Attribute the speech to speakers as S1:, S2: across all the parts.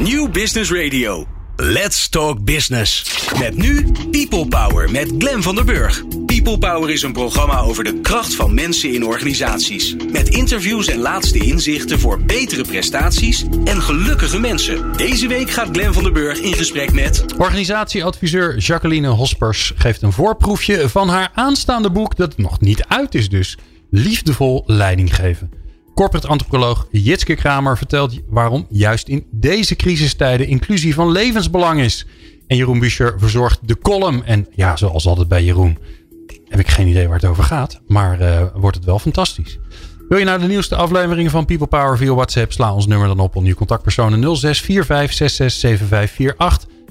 S1: New Business Radio. Let's Talk Business. Met nu People Power met Glen van der Burg. People Power is een programma over de kracht van mensen in organisaties. Met interviews en laatste inzichten voor betere prestaties en gelukkige mensen. Deze week gaat Glen van der Burg in gesprek met.
S2: Organisatieadviseur Jacqueline Hospers geeft een voorproefje van haar aanstaande boek dat nog niet uit is dus. Liefdevol leiding geven. Corporate antropoloog Jitske Kramer vertelt waarom juist in deze crisistijden inclusie van levensbelang is. En Jeroen Buescher verzorgt de column. En ja, zoals altijd bij Jeroen heb ik geen idee waar het over gaat. Maar uh, wordt het wel fantastisch. Wil je nou de nieuwste afleveringen van People Power via WhatsApp? Sla ons nummer dan op onder je contactpersonen 0645667548.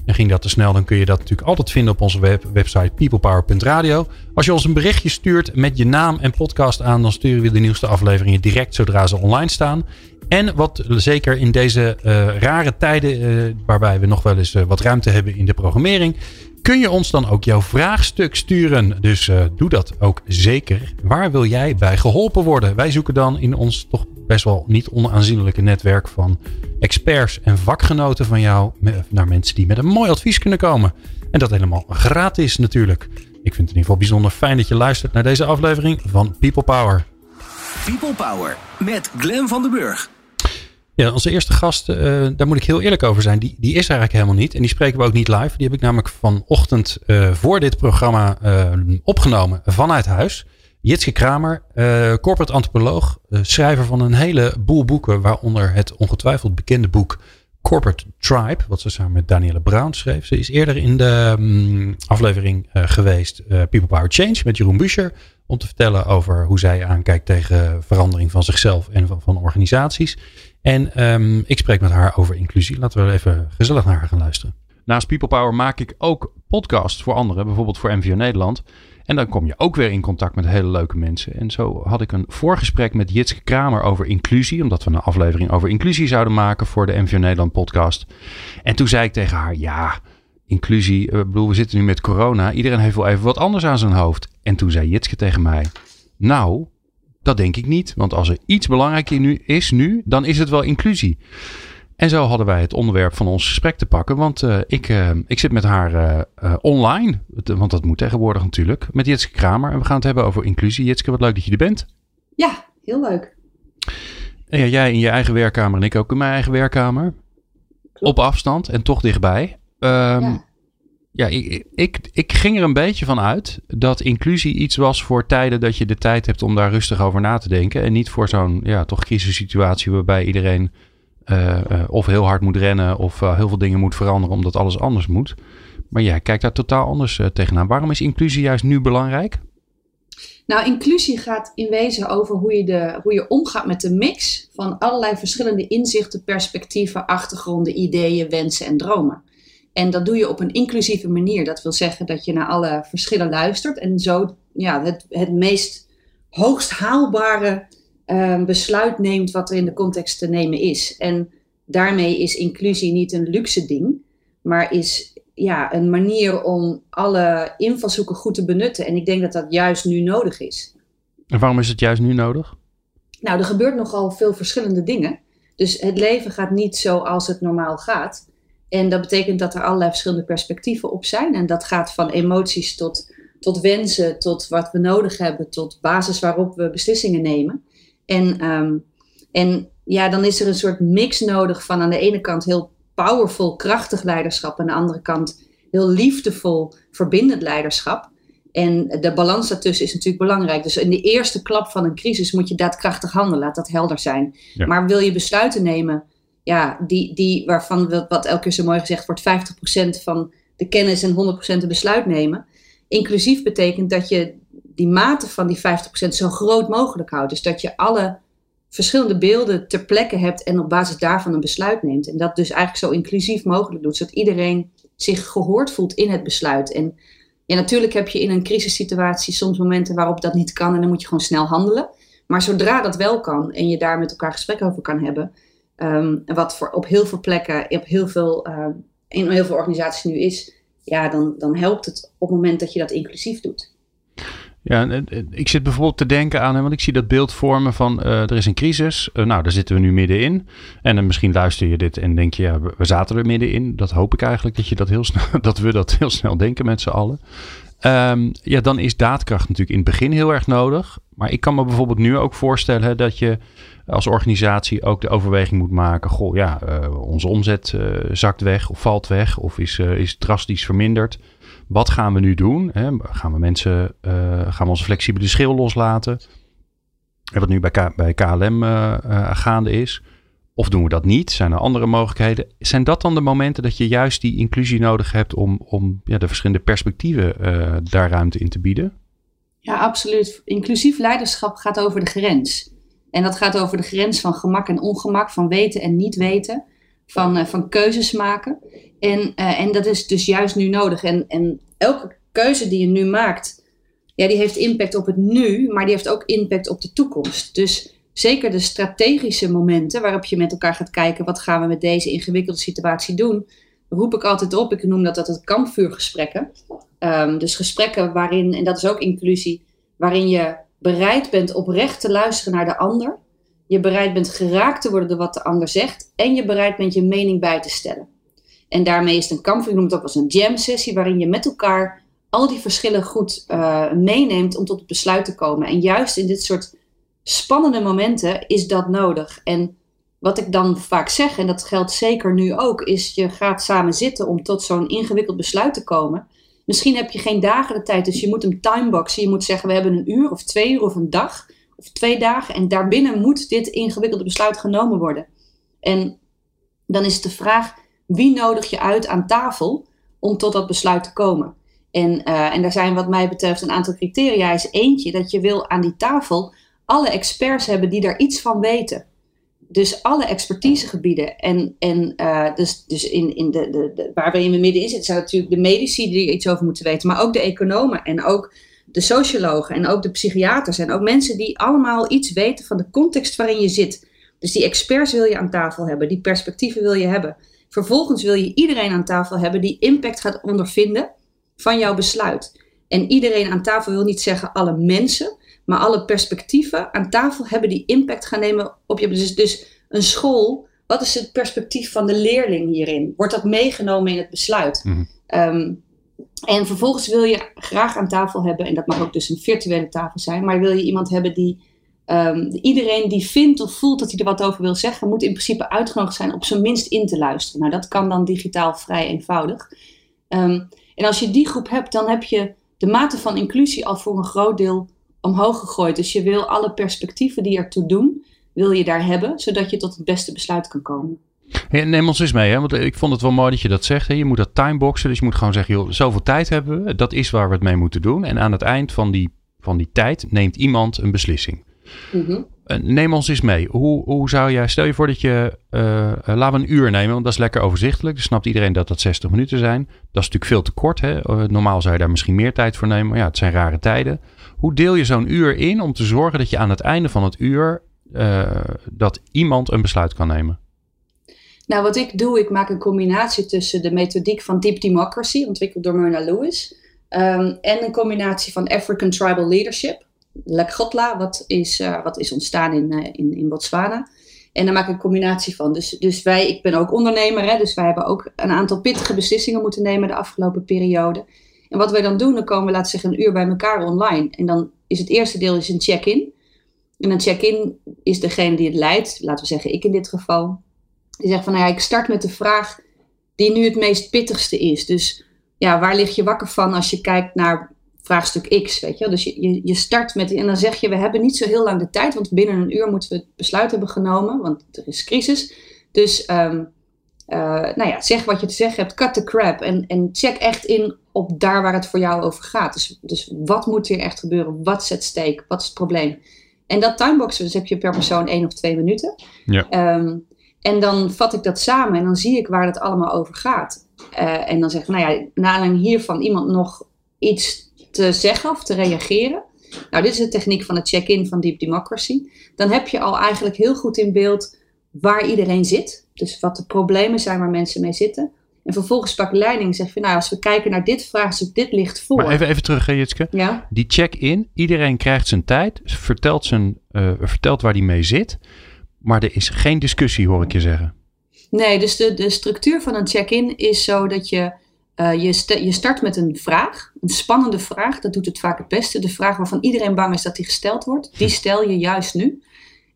S2: En ging dat te snel, dan kun je dat natuurlijk altijd vinden op onze web, website peoplepower.radio. Als je ons een berichtje stuurt met je naam en podcast aan, dan sturen we de nieuwste afleveringen direct zodra ze online staan. En wat zeker in deze uh, rare tijden, uh, waarbij we nog wel eens uh, wat ruimte hebben in de programmering, kun je ons dan ook jouw vraagstuk sturen. Dus doe dat ook zeker. Waar wil jij bij geholpen worden? Wij zoeken dan in ons toch best wel niet onaanzienlijke netwerk van experts en vakgenoten van jou naar mensen die met een mooi advies kunnen komen. En dat helemaal gratis natuurlijk. Ik vind het in ieder geval bijzonder fijn dat je luistert naar deze aflevering van People Power.
S1: People Power met Glen van den Burg.
S2: Ja, onze eerste gast, uh, daar moet ik heel eerlijk over zijn, die, die is eigenlijk helemaal niet. En die spreken we ook niet live. Die heb ik namelijk vanochtend uh, voor dit programma uh, opgenomen vanuit huis. Jitske Kramer, uh, corporate antropoloog, uh, schrijver van een heleboel boeken, waaronder het ongetwijfeld bekende boek Corporate Tribe, wat ze samen met Danielle Brown schreef. Ze is eerder in de um, aflevering uh, geweest People Power Change met Jeroen Buescher, om te vertellen over hoe zij aankijkt tegen verandering van zichzelf en van, organisaties. En um, ik spreek met haar over inclusie. Laten we even gezellig naar haar gaan luisteren. Naast People Power maak ik ook podcasts voor anderen, bijvoorbeeld voor MVO Nederland. En dan kom je ook weer in contact met hele leuke mensen. En zo had ik een voorgesprek met Jitske Kramer over inclusie. Omdat we een aflevering over inclusie zouden maken voor de MVO Nederland podcast. En toen zei ik tegen haar, ja, inclusie, ik bedoel, we zitten nu met corona. Iedereen heeft wel even wat anders aan zijn hoofd. En toen zei Jitske tegen mij, nou, dat denk ik niet. Want als er iets belangrijker nu is nu, dan is het wel inclusie. En zo hadden wij het onderwerp van ons gesprek te pakken. Want uh, ik, uh, ik zit met haar uh, online. Want dat moet tegenwoordig natuurlijk. Met Jitske Kramer. En we gaan het hebben over inclusie. Jitske, wat leuk dat je er bent.
S3: Ja, heel leuk.
S2: En ja, jij in je eigen werkkamer en ik ook in mijn eigen werkkamer. Klopt. Op afstand en toch dichtbij. Um, ja, ja ik, ik, ik ging er een beetje van uit dat inclusie iets was voor tijden dat je de tijd hebt om daar rustig over na te denken. En niet voor zo'n ja, toch crisissituatie waarbij iedereen uh, uh, of heel hard moet rennen of uh, heel veel dingen moet veranderen omdat alles anders moet. Maar jij kijkt daar totaal anders tegenaan. Waarom is inclusie juist nu belangrijk?
S3: Nou, inclusie gaat in wezen over hoe je, de, hoe je omgaat met de mix van allerlei verschillende inzichten, perspectieven, achtergronden, ideeën, wensen en dromen. En dat doe je op een inclusieve manier. Dat wil zeggen dat je naar alle verschillen luistert en zo ja, het, het meest hoogst haalbare uh, besluit neemt wat er in de context te nemen is. En daarmee is inclusie niet een luxe ding, maar is ja, een manier om alle invalshoeken goed te benutten. En ik denk dat dat juist nu nodig is.
S2: En waarom is het juist nu nodig?
S3: Nou, er gebeurt nogal veel verschillende dingen. Dus het leven gaat niet zoals het normaal gaat. En dat betekent dat er allerlei verschillende perspectieven op zijn. En dat gaat van emoties tot, tot wensen, tot wat we nodig hebben, tot basis waarop we beslissingen nemen. En, um, en ja, dan is er een soort mix nodig van aan de ene kant heel powerful, krachtig leiderschap. Aan de andere kant heel liefdevol, verbindend leiderschap. En de balans daartussen is natuurlijk belangrijk. Dus in de eerste klap van een crisis moet je daadkrachtig handelen. Laat dat helder zijn. Ja. Maar wil je besluiten nemen, ja, die, die, waarvan wat elke keer zo mooi gezegd wordt, 50% van de kennis en 100% de besluit nemen. Inclusief betekent dat je die mate van die 50% zo groot mogelijk houdt. Dus dat je alle verschillende beelden ter plekke hebt en op basis daarvan een besluit neemt. En dat dus eigenlijk zo inclusief mogelijk doet, zodat iedereen zich gehoord voelt in het besluit. En ja, natuurlijk heb je in een crisissituatie soms momenten waarop dat niet kan en dan moet je gewoon snel handelen. Maar zodra dat wel kan en je daar met elkaar gesprek over kan hebben, um, wat voor op heel veel plekken, op heel veel, uh, in heel veel organisaties nu is, ja, dan, dan helpt het op het moment dat je dat inclusief doet.
S2: Ja, ik zit bijvoorbeeld te denken aan, want ik zie dat beeld vormen van uh, er is een crisis. Uh, nou, daar zitten we nu middenin. En dan misschien luister je dit en denk je, ja, we zaten er middenin. Dat hoop ik eigenlijk dat, je dat, heel snel, dat we dat heel snel denken met z'n allen. Um, ja, dan is daadkracht natuurlijk in het begin heel erg nodig. Maar ik kan me bijvoorbeeld nu ook voorstellen dat je als organisatie ook de overweging moet maken. Goh, ja, onze omzet zakt weg of valt weg of is, is drastisch verminderd. Wat gaan we nu doen? Hè? Gaan we mensen, uh, gaan we onze flexibele schil loslaten? En wat nu bij, bij KLM uh, uh, gaande is. Of doen we dat niet? Zijn er andere mogelijkheden? Zijn dat dan de momenten dat je juist die inclusie nodig hebt om, om ja, de verschillende perspectieven daar ruimte in te bieden?
S3: Ja, absoluut. Inclusief leiderschap gaat over de grens. En dat gaat over de grens van gemak en ongemak, van weten en niet weten, van, uh, van keuzes maken. En, uh, en dat is dus juist nu nodig. En, en elke keuze die je nu maakt, ja, die heeft impact op het nu, maar die heeft ook impact op de toekomst. Dus zeker de strategische momenten waarop je met elkaar gaat kijken, wat gaan we met deze ingewikkelde situatie doen, roep ik altijd op. Ik noem dat, dat het kampvuurgesprekken. Um, dus gesprekken waarin, en dat is ook inclusie, waarin je bereid bent oprecht te luisteren naar de ander. Je bereid bent geraakt te worden door wat de ander zegt. En je bereid bent je mening bij te stellen. En daarmee is het een kampvuur, ik noem het ook als een jam sessie, waarin je met elkaar al die verschillen goed uh, meeneemt om tot het besluit te komen. En juist in dit soort spannende momenten is dat nodig. En wat ik dan vaak zeg, en dat geldt zeker nu ook, is je gaat samen zitten om tot zo'n ingewikkeld besluit te komen. Misschien heb je geen dagen de tijd, dus je moet hem timeboxen. Je moet zeggen, we hebben een uur of twee uur of een dag of twee dagen. En daarbinnen moet dit ingewikkelde besluit genomen worden. En dan is de vraag, wie nodig je uit aan tafel om tot dat besluit te komen? En, uh, en daar zijn wat mij betreft een aantal criteria. Is eentje dat je wil aan die tafel alle experts hebben die daar iets van weten. Dus alle expertisegebieden. En, en uh, dus, dus in, in de, de, waar we in midden in zitten, zijn natuurlijk de medici die er iets over moeten weten. Maar ook de economen en ook de sociologen en ook de psychiaters. En ook mensen die allemaal iets weten van de context waarin je zit. Dus die experts wil je aan tafel hebben, die perspectieven wil je hebben. Vervolgens wil je iedereen aan tafel hebben die impact gaat ondervinden van jouw besluit. En iedereen aan tafel wil niet zeggen alle mensen, maar alle perspectieven aan tafel hebben die impact gaan nemen op je. Dus, dus een school, wat is het perspectief van de leerling hierin? Wordt dat meegenomen in het besluit? Mm -hmm. um, en vervolgens wil je graag aan tafel hebben, en dat mag ook dus een virtuele tafel zijn, maar wil je iemand hebben die Um, iedereen die vindt of voelt dat hij er wat over wil zeggen, moet in principe uitgenodigd zijn op zijn minst in te luisteren. Nou, dat kan dan digitaal vrij eenvoudig. Um, en als je die groep hebt, dan heb je de mate van inclusie al voor een groot deel omhoog gegooid. Dus je wil alle perspectieven die ertoe doen, wil je daar hebben, zodat je tot het beste besluit kan komen.
S2: Hey, neem ons eens mee, hè? want ik vond het wel mooi dat je dat zegt. Hè? Je moet dat timeboxen, dus je moet gewoon zeggen, joh, zoveel tijd hebben we, dat is waar we het mee moeten doen. En aan het eind van die, van die tijd neemt iemand een beslissing. Mm -hmm. Neem ons eens mee. Hoe, hoe zou jij, stel je voor dat je, uh, laten we een uur nemen, want dat is lekker overzichtelijk. Dan snapt iedereen dat dat 60 minuten zijn. Dat is natuurlijk veel te kort. Hè? Uh, normaal zou je daar misschien meer tijd voor nemen, maar ja, het zijn rare tijden. Hoe deel je zo'n uur in om te zorgen dat je aan het einde van het uur, dat iemand een besluit kan nemen?
S3: Nou, wat ik doe, ik maak een combinatie tussen de methodiek van Deep Democracy, ontwikkeld door Myrna Lewis, um, en een combinatie van African Tribal Leadership. Lekgotla, wat is, uh, wat is ontstaan in, uh, in, in Botswana. En daar maak ik een combinatie van. Dus, dus wij, ik ben ook ondernemer, hè, dus wij hebben ook een aantal pittige beslissingen moeten nemen de afgelopen periode. En wat wij dan doen, dan komen we, laten zeggen, een uur bij elkaar online. En dan is het eerste deel is een check-in. En een check-in is degene die het leidt, laten we zeggen ik in dit geval. Die zegt van, nou ja, ik start met de vraag die nu het meest pittigste is. Dus ja, waar lig je wakker van als je kijkt naar vraagstuk X, weet je. Dus je, je, je start met, en dan zeg je, we hebben niet zo heel lang de tijd, want binnen een uur moeten we het besluit hebben genomen, want er is crisis. Dus, um, uh, nou ja, zeg wat je te zeggen hebt, cut the crap en, en check echt in op daar waar het voor jou over gaat. Dus, dus wat moet er echt gebeuren? Wat zet steek? Wat is het probleem? En dat timeboxen, dus heb je per persoon één of twee minuten. Ja. Um, en dan vat ik dat samen en dan zie ik waar het allemaal over gaat. Uh, en dan zeg ik, nou ja, na aanleiding hiervan iemand nog iets te zeggen of te reageren. Nou, dit is de techniek van het check-in van Deep Democracy. Dan heb je al eigenlijk heel goed in beeld waar iedereen zit. Dus wat de problemen zijn waar mensen mee zitten. En vervolgens pak leiding en zeg je, nou, als we kijken naar dit vraagstuk, dit ligt voor.
S4: Maar even, even terug, Jitske.
S3: Ja.
S4: Die check-in, iedereen krijgt zijn tijd, vertelt, zijn, uh, vertelt waar hij mee zit. Maar er is geen discussie, hoor ik je zeggen.
S3: Nee, dus de, de structuur van een check-in is zo dat je, uh, je, je start met een vraag. Een spannende vraag, dat doet het vaak het beste. De vraag waarvan iedereen bang is dat die gesteld wordt, die stel je juist nu.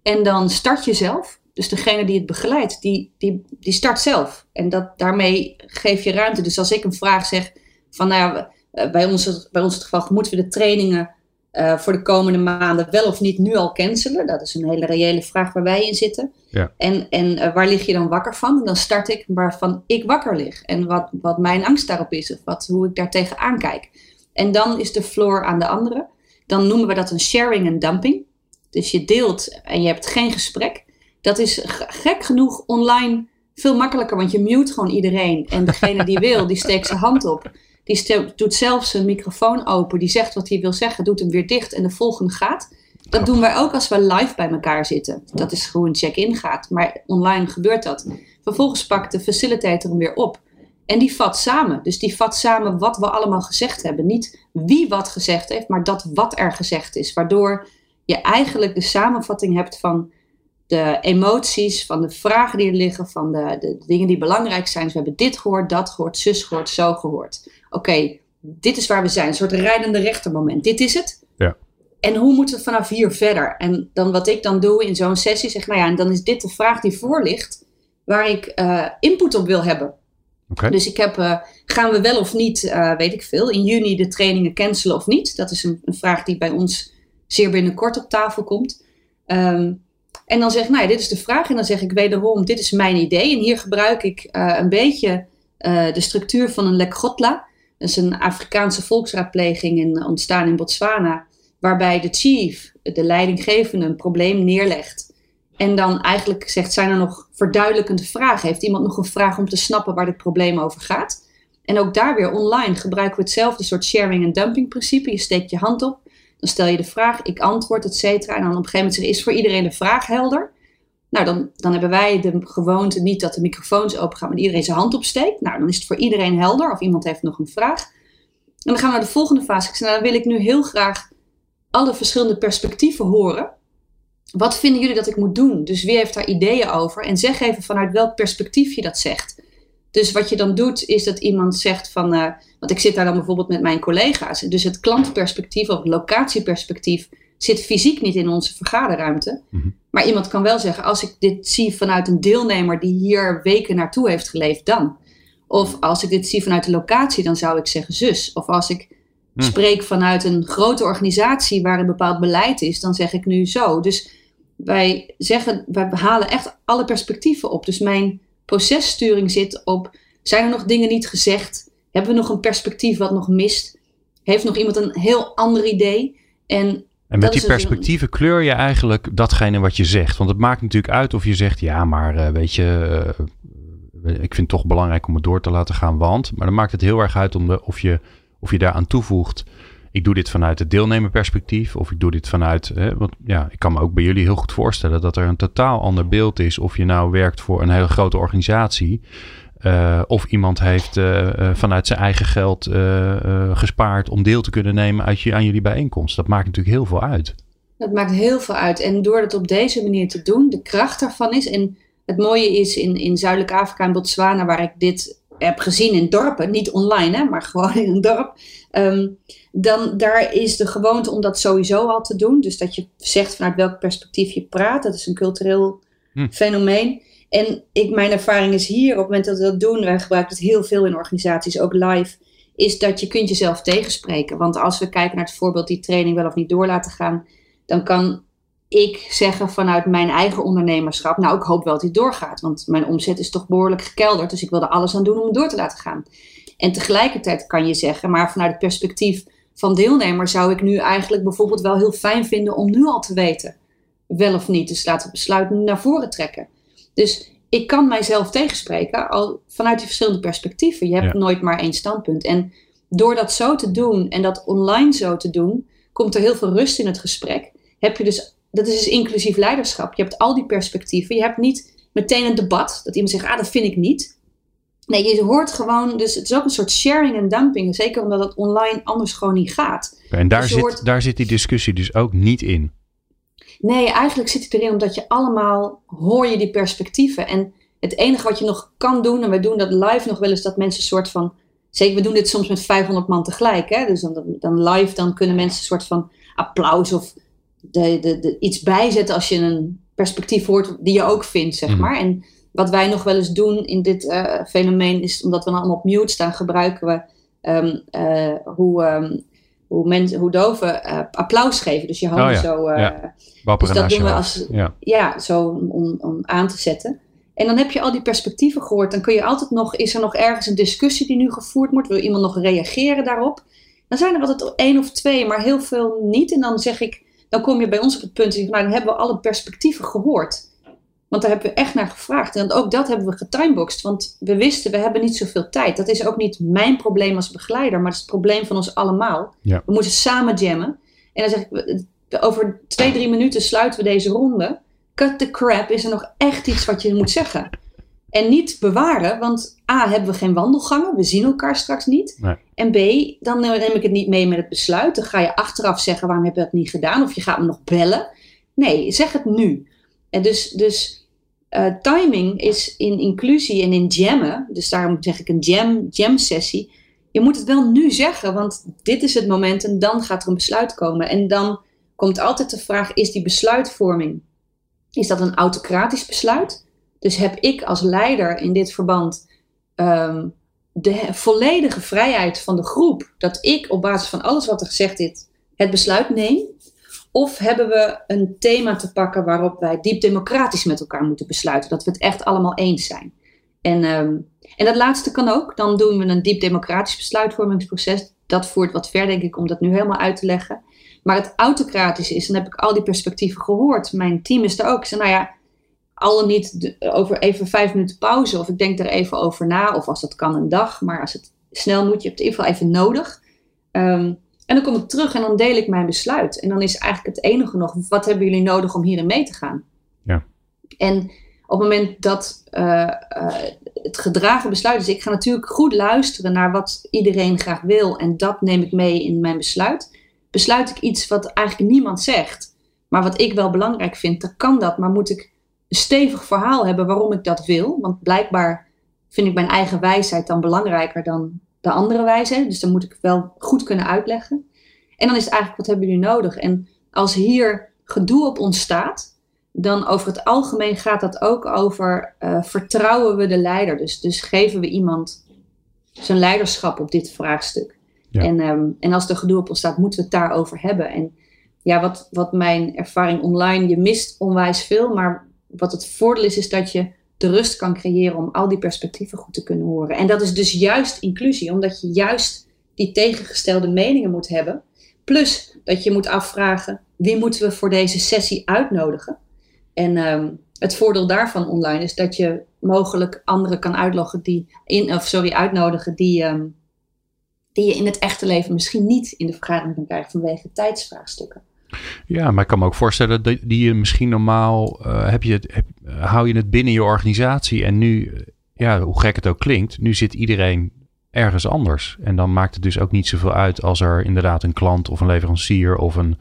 S3: En dan start je zelf. Dus degene die het begeleidt, die, die, die start zelf. En dat, daarmee geef je ruimte. Dus als ik een vraag zeg van, nou ja, eh, bij ons, bij ons het geval, moeten we de trainingen uh, voor de komende maanden wel of niet nu al cancelen? Dat is een hele reële vraag waar wij in zitten.
S4: Ja.
S3: En, en uh, waar lig je dan wakker van? En dan start ik waarvan ik wakker lig. En wat, wat mijn angst daarop is, of wat, hoe ik daar tegenaan kijk. En dan is de floor aan de andere. Dan noemen we dat een sharing en dumping. Dus je deelt en je hebt geen gesprek. Dat is gek genoeg online veel makkelijker, want je mute gewoon iedereen. En degene die wil, die steekt zijn hand op. Die doet zelf zijn microfoon open. Die zegt wat hij wil zeggen, doet hem weer dicht en de volgende gaat. Dat doen wij ook als we live bij elkaar zitten. Dat is gewoon check-in gaat. Maar online gebeurt dat. Vervolgens pakt de facilitator hem weer op. En die vat samen. Dus die vat samen wat we allemaal gezegd hebben. Niet wie wat gezegd heeft, maar dat wat er gezegd is. Waardoor je eigenlijk de samenvatting hebt van de emoties, van de vragen die er liggen, van de, de, dingen die belangrijk zijn. Dus we hebben dit gehoord, dat gehoord, zus gehoord, zo gehoord. Oké, dit is waar we zijn. Een soort rijdende rechtermoment. Dit is het.
S4: Ja.
S3: En hoe moeten we vanaf hier verder? En dan wat ik dan doe in zo'n sessie, zeg nou ja, en dan is dit de vraag die voor ligt, waar ik uh, input op wil hebben.
S4: Okay.
S3: Dus ik heb, uh, gaan we wel of niet, uh, weet ik veel, in juni de trainingen cancelen of niet? Dat is een, een vraag die bij ons zeer binnenkort op tafel komt. Um, en dan zeg ik, nou ja, dit is de vraag. En dan zeg ik wederom, dit is mijn idee. En hier gebruik ik een beetje de structuur van een Lekgotla. Dat is een Afrikaanse volksraadpleging in, ontstaan in Botswana. Waarbij de chief, de leidinggevende, een probleem neerlegt. En dan eigenlijk zegt, zijn er nog verduidelijkende vragen? Heeft iemand nog een vraag om te snappen waar dit probleem over gaat? En ook daar weer online gebruiken we hetzelfde soort sharing en dumping principe. Je steekt je hand op dan stel je de vraag, ik antwoord, et cetera. En dan op een gegeven moment is voor iedereen de vraag helder? Nou, dan, dan hebben wij de gewoonte niet dat de microfoons open gaan, maar iedereen zijn hand opsteekt. Nou, dan is het voor iedereen helder of iemand heeft nog een vraag. En dan gaan we naar de volgende fase. Ik zeg, nou, dan wil ik nu heel graag alle verschillende perspectieven horen. Wat vinden jullie dat ik moet doen? Dus wie heeft daar ideeën over? En zeg even vanuit welk perspectief je dat zegt. Dus wat je dan doet, is dat iemand zegt van, uh, want ik zit daar dan bijvoorbeeld met mijn collega's. Dus het klantperspectief of locatieperspectief zit fysiek niet in onze vergaderruimte.
S4: Mhm.
S3: Maar iemand kan wel zeggen, als ik dit zie vanuit een deelnemer die hier weken naartoe heeft geleefd, dan. Of als ik dit zie vanuit de locatie, dan zou ik zeggen zus. Of als ik
S4: Mhm.
S3: spreek vanuit een grote organisatie waar een bepaald beleid is, dan zeg ik nu zo. Dus wij zeggen, wij halen echt alle perspectieven op. Dus mijn processturing zit op, zijn er nog dingen niet gezegd? Hebben we nog een perspectief wat nog mist? Heeft nog iemand een heel ander idee? En,
S4: En met die
S3: een-
S4: perspectieven kleur je eigenlijk datgene wat je zegt. Want het maakt natuurlijk uit of je zegt, ja, maar eh, weet je, eh, ik vind het toch belangrijk om het door te laten gaan, want. Maar dan maakt het heel erg uit om de, of, je, of je daaraan toevoegt. Ik doe dit vanuit het deelnemerperspectief of ik doe dit vanuit, hè, want ja, ik kan me ook bij jullie heel goed voorstellen dat er een totaal ander beeld is of je nou werkt voor een hele grote organisatie eh, of iemand heeft eh, eh, vanuit zijn eigen geld gespaard om deel te kunnen nemen uit je, aan jullie bijeenkomst. Dat maakt natuurlijk heel veel uit.
S3: Dat maakt heel veel uit. En door het op deze manier te doen, de kracht daarvan is. En het mooie is in, in Zuidelijk Afrika en Botswana, waar ik dit heb gezien in dorpen, niet online, hè, maar gewoon in een dorp. ehm, dan daar is de gewoonte om dat sowieso al te doen. Dus dat je zegt vanuit welk perspectief je praat. Dat is een cultureel
S4: Hm.
S3: fenomeen. En ik, mijn ervaring is hier, op het moment dat we dat doen, wij gebruiken het heel veel in organisaties, ook live, is dat je kunt jezelf tegenspreken. Want als we kijken naar het voorbeeld die training wel of niet door laten gaan, dan kan ik zeggen vanuit mijn eigen ondernemerschap, nou ik hoop wel dat het doorgaat, want mijn omzet is toch behoorlijk gekelderd, dus ik wil er alles aan doen om het door te laten gaan. En tegelijkertijd kan je zeggen, maar vanuit het perspectief van deelnemer zou ik nu eigenlijk bijvoorbeeld wel heel fijn vinden om nu al te weten, wel of niet. Dus laten we het besluit naar voren trekken. Dus ik kan mijzelf tegenspreken al vanuit die verschillende perspectieven. Je hebt
S4: Ja.
S3: nooit maar één standpunt. En door dat zo te doen en dat online zo te doen, komt er heel veel rust in het gesprek. Heb je dus, dat is dus inclusief leiderschap. Je hebt al die perspectieven. Je hebt niet meteen een debat dat iemand zegt, ah, dat vind ik niet. Nee, je hoort gewoon, dus het is ook een soort sharing en dumping. Zeker omdat het online anders gewoon niet gaat.
S4: En daar, dus zit, daar zit die discussie dus ook niet in.
S3: Nee, eigenlijk zit het erin omdat je allemaal hoor je die perspectieven. En het enige wat je nog kan doen, en we doen dat live nog wel eens, dat mensen een soort van. Zeker, we doen dit soms met 500 man tegelijk. Hè? Dus dan, dan live, dan kunnen mensen een soort van applaus of de, de, de, iets bijzetten als je een perspectief hoort die je ook vindt, zeg mhm. maar. En wat wij nog wel eens doen in dit uh, fenomeen is, omdat we dan allemaal op mute staan, gebruiken we um, uh, hoe, um, hoe, mensen, hoe doven uh, applaus geven. Dus je handen oh, ja. zo. Ja. Dus dat doen we als, ja. ja, zo om, om aan te zetten. En dan heb je al die perspectieven gehoord. Dan kun je altijd nog, is er nog ergens een discussie die nu gevoerd wordt? Wil iemand nog reageren daarop? Dan zijn er altijd één of twee, maar heel veel niet. En dan zeg ik, dan kom je bij ons op het punt, nou, dan hebben we alle perspectieven gehoord. Want daar hebben we echt naar gevraagd. En ook dat hebben we getimeboxed. Want we wisten, we hebben niet zoveel tijd. Dat is ook niet mijn probleem als begeleider, maar het is het probleem van ons allemaal. We moeten samen jammen. En dan zeg ik, over twee, drie minuten sluiten we deze ronde. Cut the crap, is er nog echt iets wat je moet zeggen? En niet bewaren, want A, hebben we geen wandelgangen, we zien elkaar straks niet. Nee. En B, dan neem ik het niet mee met het besluit. Dan ga je achteraf zeggen, waarom heb je dat niet gedaan? Of je gaat me nog bellen. Nee, zeg het nu. En dus, dus uh, timing is in inclusie en in jammen, dus daarom zeg ik een jam, jam sessie. Je moet het wel nu zeggen, want dit is het moment en dan gaat er een besluit komen. En dan komt altijd de vraag, is die besluitvorming, is dat een autocratisch besluit? Dus heb ik als leider in dit verband um, de volledige vrijheid van de groep, dat ik op basis van alles wat er gezegd is, het besluit neem? Of hebben we een thema te pakken waarop wij diep democratisch met elkaar moeten besluiten, dat we het echt allemaal eens zijn? En, um, en dat laatste kan ook. Dan doen we een diep democratisch besluitvormingsproces. Dat voert wat ver, denk ik, om dat nu helemaal uit te leggen. Maar het autocratisch is, dan heb ik al die perspectieven gehoord. Mijn team is er ook. Zei, nou ja, al dan niet over even vijf minuten pauze. Of ik denk er even over na. Of als dat kan een dag. Maar als het snel moet, je hebt het in ieder geval even nodig. Um, en dan kom ik terug en dan deel ik mijn besluit. En dan is eigenlijk het enige nog, wat hebben jullie nodig om hierin mee te gaan?
S4: Ja.
S3: En op het moment dat uh, uh, het gedragen besluit is, ik ga natuurlijk goed luisteren naar wat iedereen graag wil. En dat neem ik mee in mijn besluit. Besluit ik iets wat eigenlijk niemand zegt, maar wat ik wel belangrijk vind, dan kan dat. Maar moet ik een stevig verhaal hebben waarom ik dat wil? Want blijkbaar vind ik mijn eigen wijsheid dan belangrijker dan de andere wijsheid. Dus dan moet ik wel goed kunnen uitleggen. En dan is het eigenlijk, wat hebben jullie nodig? En als hier gedoe op ontstaat, dan over het algemeen gaat dat ook over uh, vertrouwen we de leider. Dus, dus geven we iemand zijn leiderschap op dit vraagstuk. En, um, en als er gedoe op ontstaat, moeten we het daarover hebben. En ja, wat, wat mijn ervaring online, je mist onwijs veel, maar wat het voordeel is, is dat je de rust kan creëren om al die perspectieven goed te kunnen horen. En dat is dus juist inclusie, omdat je juist die tegengestelde meningen moet hebben. Plus dat je moet afvragen, wie moeten we voor deze sessie uitnodigen? En um, het voordeel daarvan online is dat je mogelijk anderen kan uitloggen die in, of sorry, uitnodigen die, um, die je in het echte leven misschien niet in de vergadering kan krijgen vanwege tijdsvraagstukken.
S4: Ja, maar ik kan me ook voorstellen dat die je misschien normaal uh, heb je het, heb, hou je het binnen je organisatie en nu, ja, hoe gek het ook klinkt, nu zit iedereen ergens anders. En dan maakt het dus ook niet zoveel uit als er inderdaad een klant of een leverancier of een,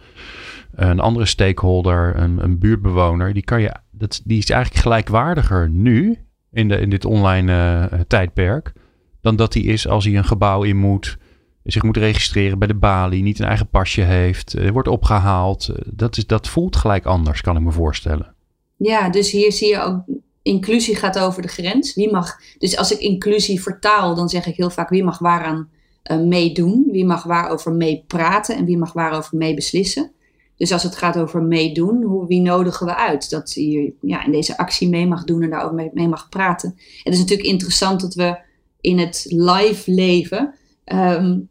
S4: een andere stakeholder, een, een buurtbewoner, die kan je, dat, die is eigenlijk gelijkwaardiger nu in, de, in dit online tijdperk dan dat hij is als hij een gebouw in moet zich moet registreren bij de balie, niet een eigen pasje heeft, uh, wordt opgehaald. Uh, dat, is, dat voelt gelijk anders, kan ik me voorstellen.
S3: Ja, dus hier zie je ook, inclusie gaat over de grens. Wie mag, dus als ik inclusie vertaal, dan zeg ik heel vaak wie mag waaraan uh, meedoen, wie mag waarover meepraten en wie mag waarover mee beslissen. Dus als het gaat over meedoen, hoe, wie nodigen we uit? Dat je ja, in deze actie mee mag doen en daarover mee, mee mag praten. Het is natuurlijk interessant dat we in het live leven um,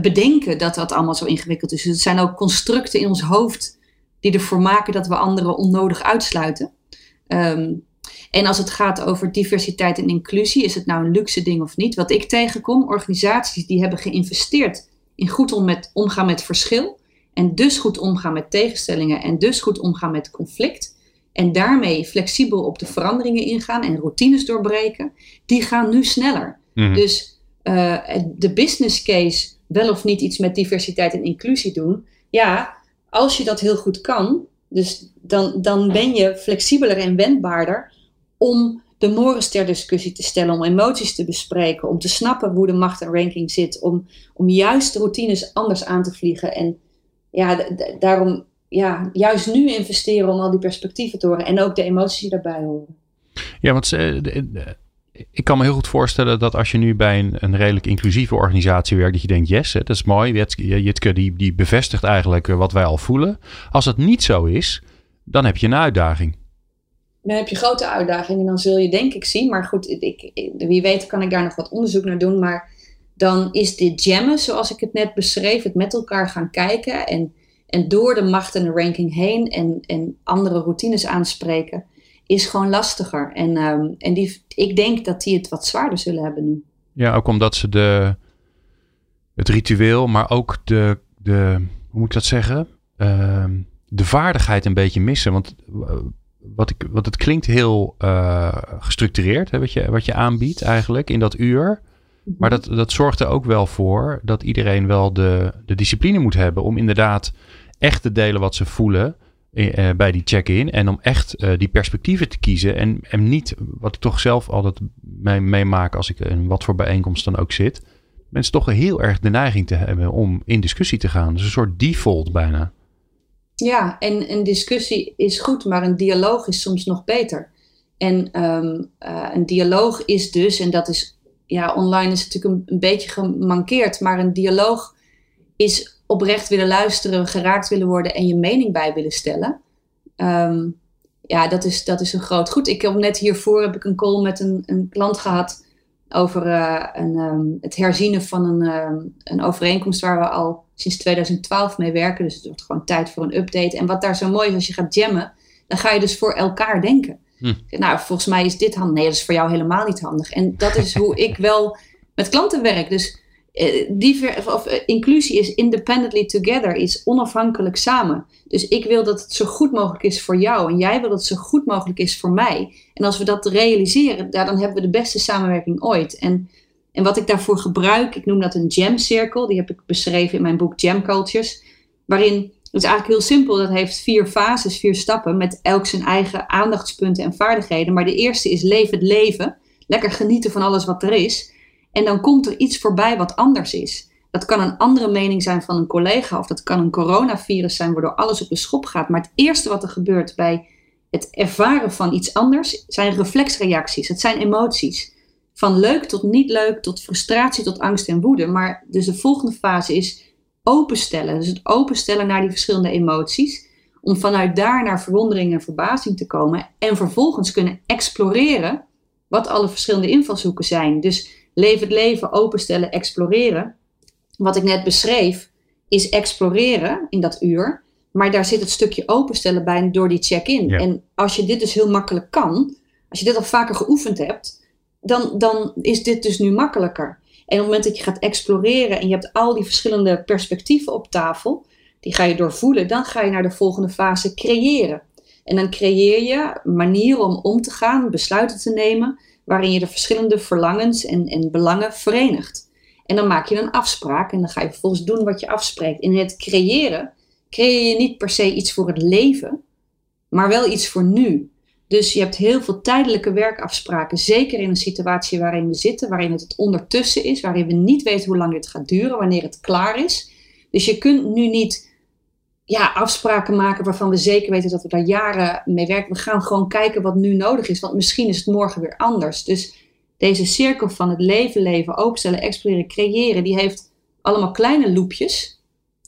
S3: bedenken dat dat allemaal zo ingewikkeld is. Dus het zijn ook constructen in ons hoofd die ervoor maken dat we anderen onnodig uitsluiten. Um, en als het gaat over diversiteit en inclusie, is het nou een luxe ding of niet? Wat ik tegenkom, organisaties die hebben geïnvesteerd in goed om met, omgaan met verschil. En dus goed omgaan met tegenstellingen en dus goed omgaan met conflict. en daarmee flexibel op de veranderingen ingaan en routines doorbreken, die gaan nu sneller.
S4: Mhm.
S3: Dus uh, de business case, wel of niet iets met diversiteit en inclusie doen, ja, als je dat heel goed kan, dus dan, dan ben je flexibeler en wendbaarder om de morens ter discussie te stellen, om emoties te bespreken, om te snappen hoe de macht en ranking zit, om, om juist routines anders aan te vliegen. En ja, daarom ja, juist nu investeren om al die perspectieven te horen en ook de emoties die daarbij horen.
S4: Ja, want uh, ik kan me heel goed voorstellen dat als je nu bij een, een redelijk inclusieve organisatie werkt, dat je denkt, yes, dat is mooi. Jitke die, die bevestigt eigenlijk wat wij al voelen. Als dat niet zo is, dan heb je een uitdaging.
S3: Dan heb je grote uitdagingen en dan zul je denk ik zien. Maar goed, ik, wie weet kan ik daar nog wat onderzoek naar doen. Maar dan is dit jammen, zoals ik het net beschreef, het met elkaar gaan kijken en, en door de macht en de ranking heen en, en andere routines aanspreken is gewoon lastiger. En, ehm, en die, ik denk dat die het wat zwaarder zullen hebben nu.
S4: Ja, ook omdat ze de, het ritueel, maar ook de, de hoe moet ik dat zeggen? Ehm, de vaardigheid een beetje missen. Want eh, wat, ik, wat het klinkt heel uh, gestructureerd, hè, wat, je, wat je aanbiedt eigenlijk in dat uur. Mhm. Maar dat, dat zorgt er ook wel voor dat iedereen wel de, de discipline moet hebben om inderdaad echt te delen wat ze voelen. Eh, bij die check-in. En om echt uh, die perspectieven te kiezen. En, en niet, wat ik toch zelf altijd meemaak mee als ik in wat voor bijeenkomst dan ook zit. Mensen toch heel erg de neiging te hebben om in discussie te gaan. Dus een soort default bijna.
S3: Ja, en een discussie is goed, maar een dialoog is soms nog beter. En uh, een dialoog is dus, en dat is, ja, online is natuurlijk een, een beetje gemankeerd, maar een dialoog is oprecht willen luisteren, geraakt willen worden en je mening bij willen stellen. Ehm, ja, dat is, dat is een groot goed. Ik heb net hiervoor heb ik een call met een, een klant gehad over uh, een, um, het herzien van een, um, een overeenkomst waar we al sinds 2012 mee werken. Dus het wordt gewoon tijd voor een update. En wat daar zo mooi is, als je gaat jammen, dan ga je dus voor elkaar denken. Hm. Nou, volgens mij is dit handig. Nee, dat is voor jou helemaal niet handig. En dat is hoe ik wel met klanten werk. Dus diver, of, uh, inclusie is independently together, is onafhankelijk samen. Dus ik wil dat het zo goed mogelijk is voor jou en jij wil dat het zo goed mogelijk is voor mij. En als we dat realiseren, dan hebben we de beste samenwerking ooit. En, en wat ik daarvoor gebruik, ik noem dat een jam circle, die heb ik beschreven in mijn boek Jam Cultures, waarin het is eigenlijk heel simpel. Dat heeft vier fases, vier stappen, met elk zijn eigen aandachtspunten en vaardigheden. Maar de eerste is leef het leven. Lekker genieten van alles wat er is. En dan komt er iets voorbij wat anders is. Dat kan een andere mening zijn van een collega of dat kan een coronavirus zijn waardoor alles op de schop gaat. Maar het eerste wat er gebeurt bij het ervaren van iets anders zijn reflexreacties. Het zijn emoties. Van leuk tot niet leuk, tot frustratie, tot angst en woede. Maar dus de volgende fase is openstellen. Dus het openstellen naar die verschillende emoties. Om vanuit daar naar verwondering en verbazing te komen. En vervolgens kunnen exploreren wat alle verschillende invalshoeken zijn. Dus Leef het leven, openstellen, exploreren. Wat ik net beschreef, is exploreren in dat uur. Maar daar zit het stukje openstellen bij door die check-in. En als je dit dus heel makkelijk kan, als je dit al vaker geoefend hebt, dan, dan is dit dus nu makkelijker. En op het moment dat je gaat exploreren en je hebt al die verschillende perspectieven op tafel, die ga je doorvoelen, dan ga je naar de volgende fase creëren. En dan creëer je manieren om om te gaan, besluiten te nemen, waarin je de verschillende verlangens en, en belangen verenigt. En dan maak je een afspraak en dan ga je vervolgens doen wat je afspreekt. In het creëren creëer je niet per se iets voor het leven, maar wel iets voor nu. Dus je hebt heel veel tijdelijke werkafspraken, zeker in een situatie waarin we zitten, waarin het het ondertussen is, waarin we niet weten hoe lang dit gaat duren, wanneer het klaar is. Dus je kunt nu niet ja, afspraken maken waarvan we zeker weten dat we daar jaren mee werken. We gaan gewoon kijken wat nu nodig is, want misschien is het morgen weer anders. Dus deze cirkel van het leven, leven, openstellen, exploreren, creëren, die heeft allemaal kleine loopjes.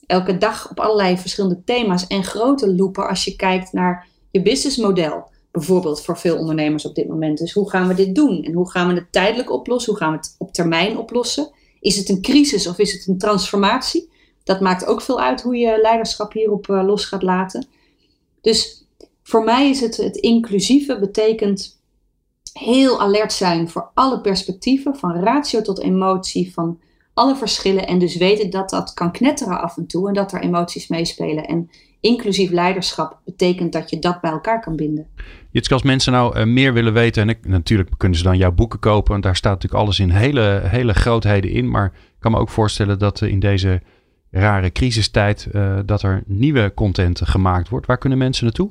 S3: Elke dag op allerlei verschillende thema's en grote loopen als je kijkt naar je businessmodel. Bijvoorbeeld voor veel ondernemers op dit moment. Dus hoe gaan we dit doen? En hoe gaan we het tijdelijk oplossen? Hoe gaan we het op termijn oplossen? Is het een crisis of is het een transformatie? Dat maakt ook veel uit hoe je leiderschap hierop uh, los gaat laten. Dus voor mij is het, het inclusieve betekent heel alert zijn voor alle perspectieven, van ratio tot emotie, van alle verschillen. En dus weten dat dat kan knetteren af en toe en dat er emoties meespelen. En inclusief leiderschap betekent dat je dat bij elkaar kan binden.
S4: Jitske, als mensen nou meer willen weten, en ik, natuurlijk kunnen ze dan jouw boeken kopen, want daar staat natuurlijk alles in hele, hele grootheden in. Maar ik kan me ook voorstellen dat in deze rare crisistijd dat er nieuwe content gemaakt wordt. Waar kunnen mensen naartoe?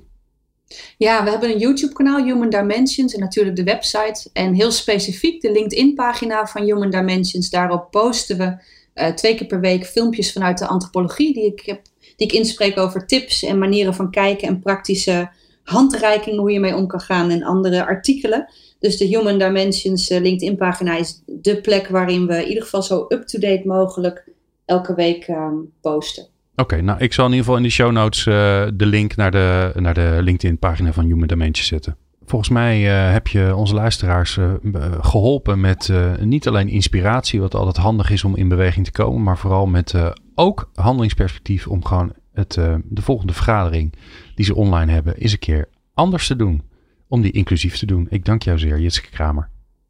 S3: Ja, we hebben een YouTube-kanaal, Human Dimensions, en natuurlijk de website. En heel specifiek de LinkedIn-pagina van Human Dimensions. Daarop posten we uh, twee keer per week filmpjes vanuit de antropologie, die ik, heb, die ik inspreek over tips en manieren van kijken en praktische handreikingen hoe je mee om kan gaan en andere artikelen. Dus de Human Dimensions uh, LinkedIn-pagina is de plek waarin we in ieder geval zo up-to-date mogelijk elke week um, posten.
S4: Oké, nou ik zal in ieder geval in de show notes uh, de link naar de, naar de LinkedIn pagina van Human Dimensions zetten. Volgens mij uh, heb je onze luisteraars uh, geholpen met niet alleen inspiratie, wat altijd handig is om in beweging te komen, maar vooral met ook handelingsperspectief om gewoon het, de volgende vergadering die ze online hebben, eens een keer anders te doen. Om die inclusief te doen. Ik dank jou zeer, Jitske Kramer.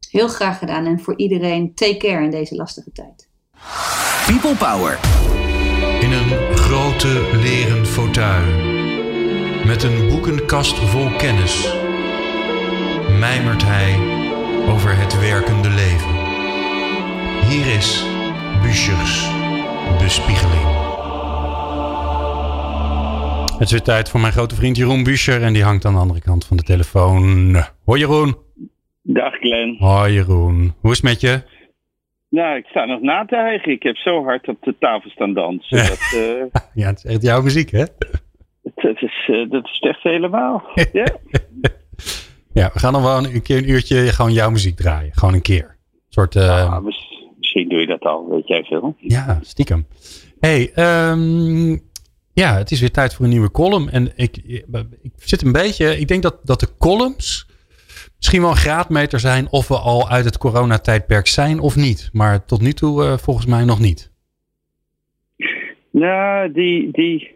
S3: Heel graag gedaan en voor iedereen take care in deze lastige tijd.
S1: People Power.
S5: In een grote leren fauteuil, met een boekenkast vol kennis, mijmert hij over het werkende leven. Hier is Buschers bespiegeling.
S2: Het is weer tijd voor mijn grote vriend Jeroen Buscher en die hangt aan de andere kant van de telefoon. Hoi Jeroen.
S6: Dag Glenn.
S2: Hoi Jeroen. Hoe is het met je?
S6: Nou, ik sta nog na te hijgen. Ik heb zo hard op de tafel staan dansen. Dat, uh,
S2: ja, het is echt jouw muziek, hè?
S6: Dat is, uh, dat is echt helemaal. ja.
S2: ja, we gaan nog wel een keer een uurtje gewoon jouw muziek draaien. Gewoon een keer. Een soort, uh,
S6: ja, misschien doe je dat al, weet jij veel.
S2: Ja, stiekem. hey, um, ja, het is weer tijd voor een nieuwe column. En ik, ik zit een beetje, ik denk dat, dat de columns misschien wel een graadmeter zijn of we al uit het coronatijdperk zijn of niet. Maar tot nu toe uh, volgens mij nog niet.
S6: Nou, die, die,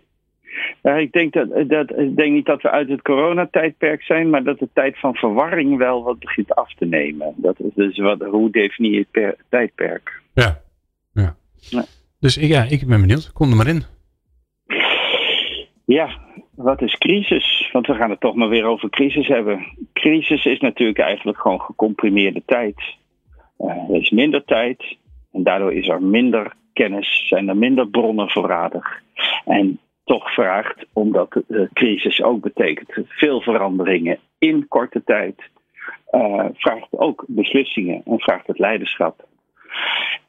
S6: uh, ik, denk dat, dat, ik denk niet dat we uit het coronatijdperk zijn, maar dat de tijd van verwarring wel wat begint af te nemen. Dat is dus wat, hoe definieer je per, tijdperk?
S2: Ja. ja. ja. Dus ja, ik ben benieuwd. Kom er maar in.
S6: Ja, wat is crisis? Want we gaan het toch maar weer over crisis hebben. Crisis is natuurlijk eigenlijk gewoon gecomprimeerde tijd. Uh, er is minder tijd en daardoor is er minder kennis, zijn er minder bronnen voorradig. En toch vraagt, omdat de crisis ook betekent veel veranderingen in korte tijd, uh, vraagt ook beslissingen en vraagt het leiderschap.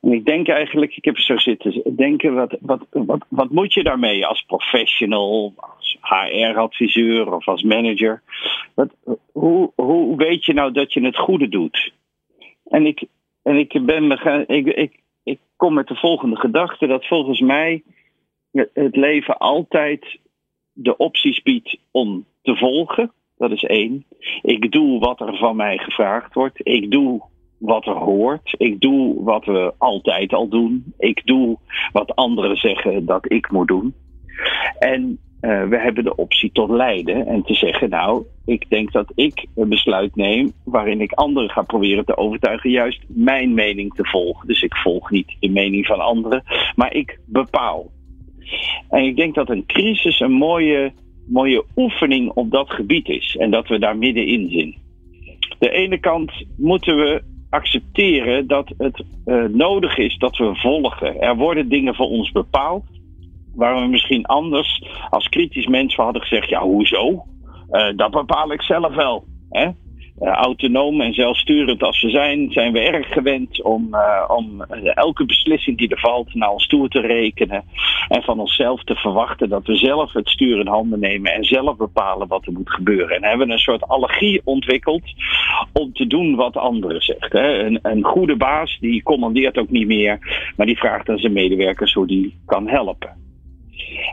S6: En ik denk eigenlijk, ik heb zo zitten denken, wat, wat, wat, wat moet je daarmee als professional, als HR-adviseur of als manager? Wat, hoe, hoe weet je nou dat je het goede doet? En ik, en ik, ben ik, ik, ik kom met de volgende gedachte, dat volgens mij het leven altijd de opties biedt om te volgen. Dat is één. Ik doe wat er van mij gevraagd wordt. Ik doe wat er hoort. Ik doe wat we altijd al doen. Ik doe wat anderen zeggen dat ik moet doen. En uh, we hebben de optie tot leiden en te zeggen, nou, ik denk dat ik een besluit neem waarin ik anderen ga proberen te overtuigen juist mijn mening te volgen. Dus ik volg niet de mening van anderen, maar ik bepaal. En ik denk dat een crisis een mooie, mooie oefening op dat gebied is en dat we daar middenin zijn. De ene kant moeten we accepteren dat het uh, nodig is dat we volgen. Er worden dingen voor ons bepaald. Waar we misschien anders als kritisch mens hadden gezegd: ja, hoezo? Uh, dat bepaal ik zelf wel. Hè? Uh, autonoom en zelfsturend als we zijn, zijn we erg gewend om, uh, om elke beslissing die er valt naar ons toe te rekenen. En van onszelf te verwachten dat we zelf het stuur in handen nemen en zelf bepalen wat er moet gebeuren. En hebben een soort allergie ontwikkeld om te doen wat anderen zegt. Een, een goede baas die commandeert ook niet meer, maar die vraagt aan zijn medewerkers hoe die kan helpen.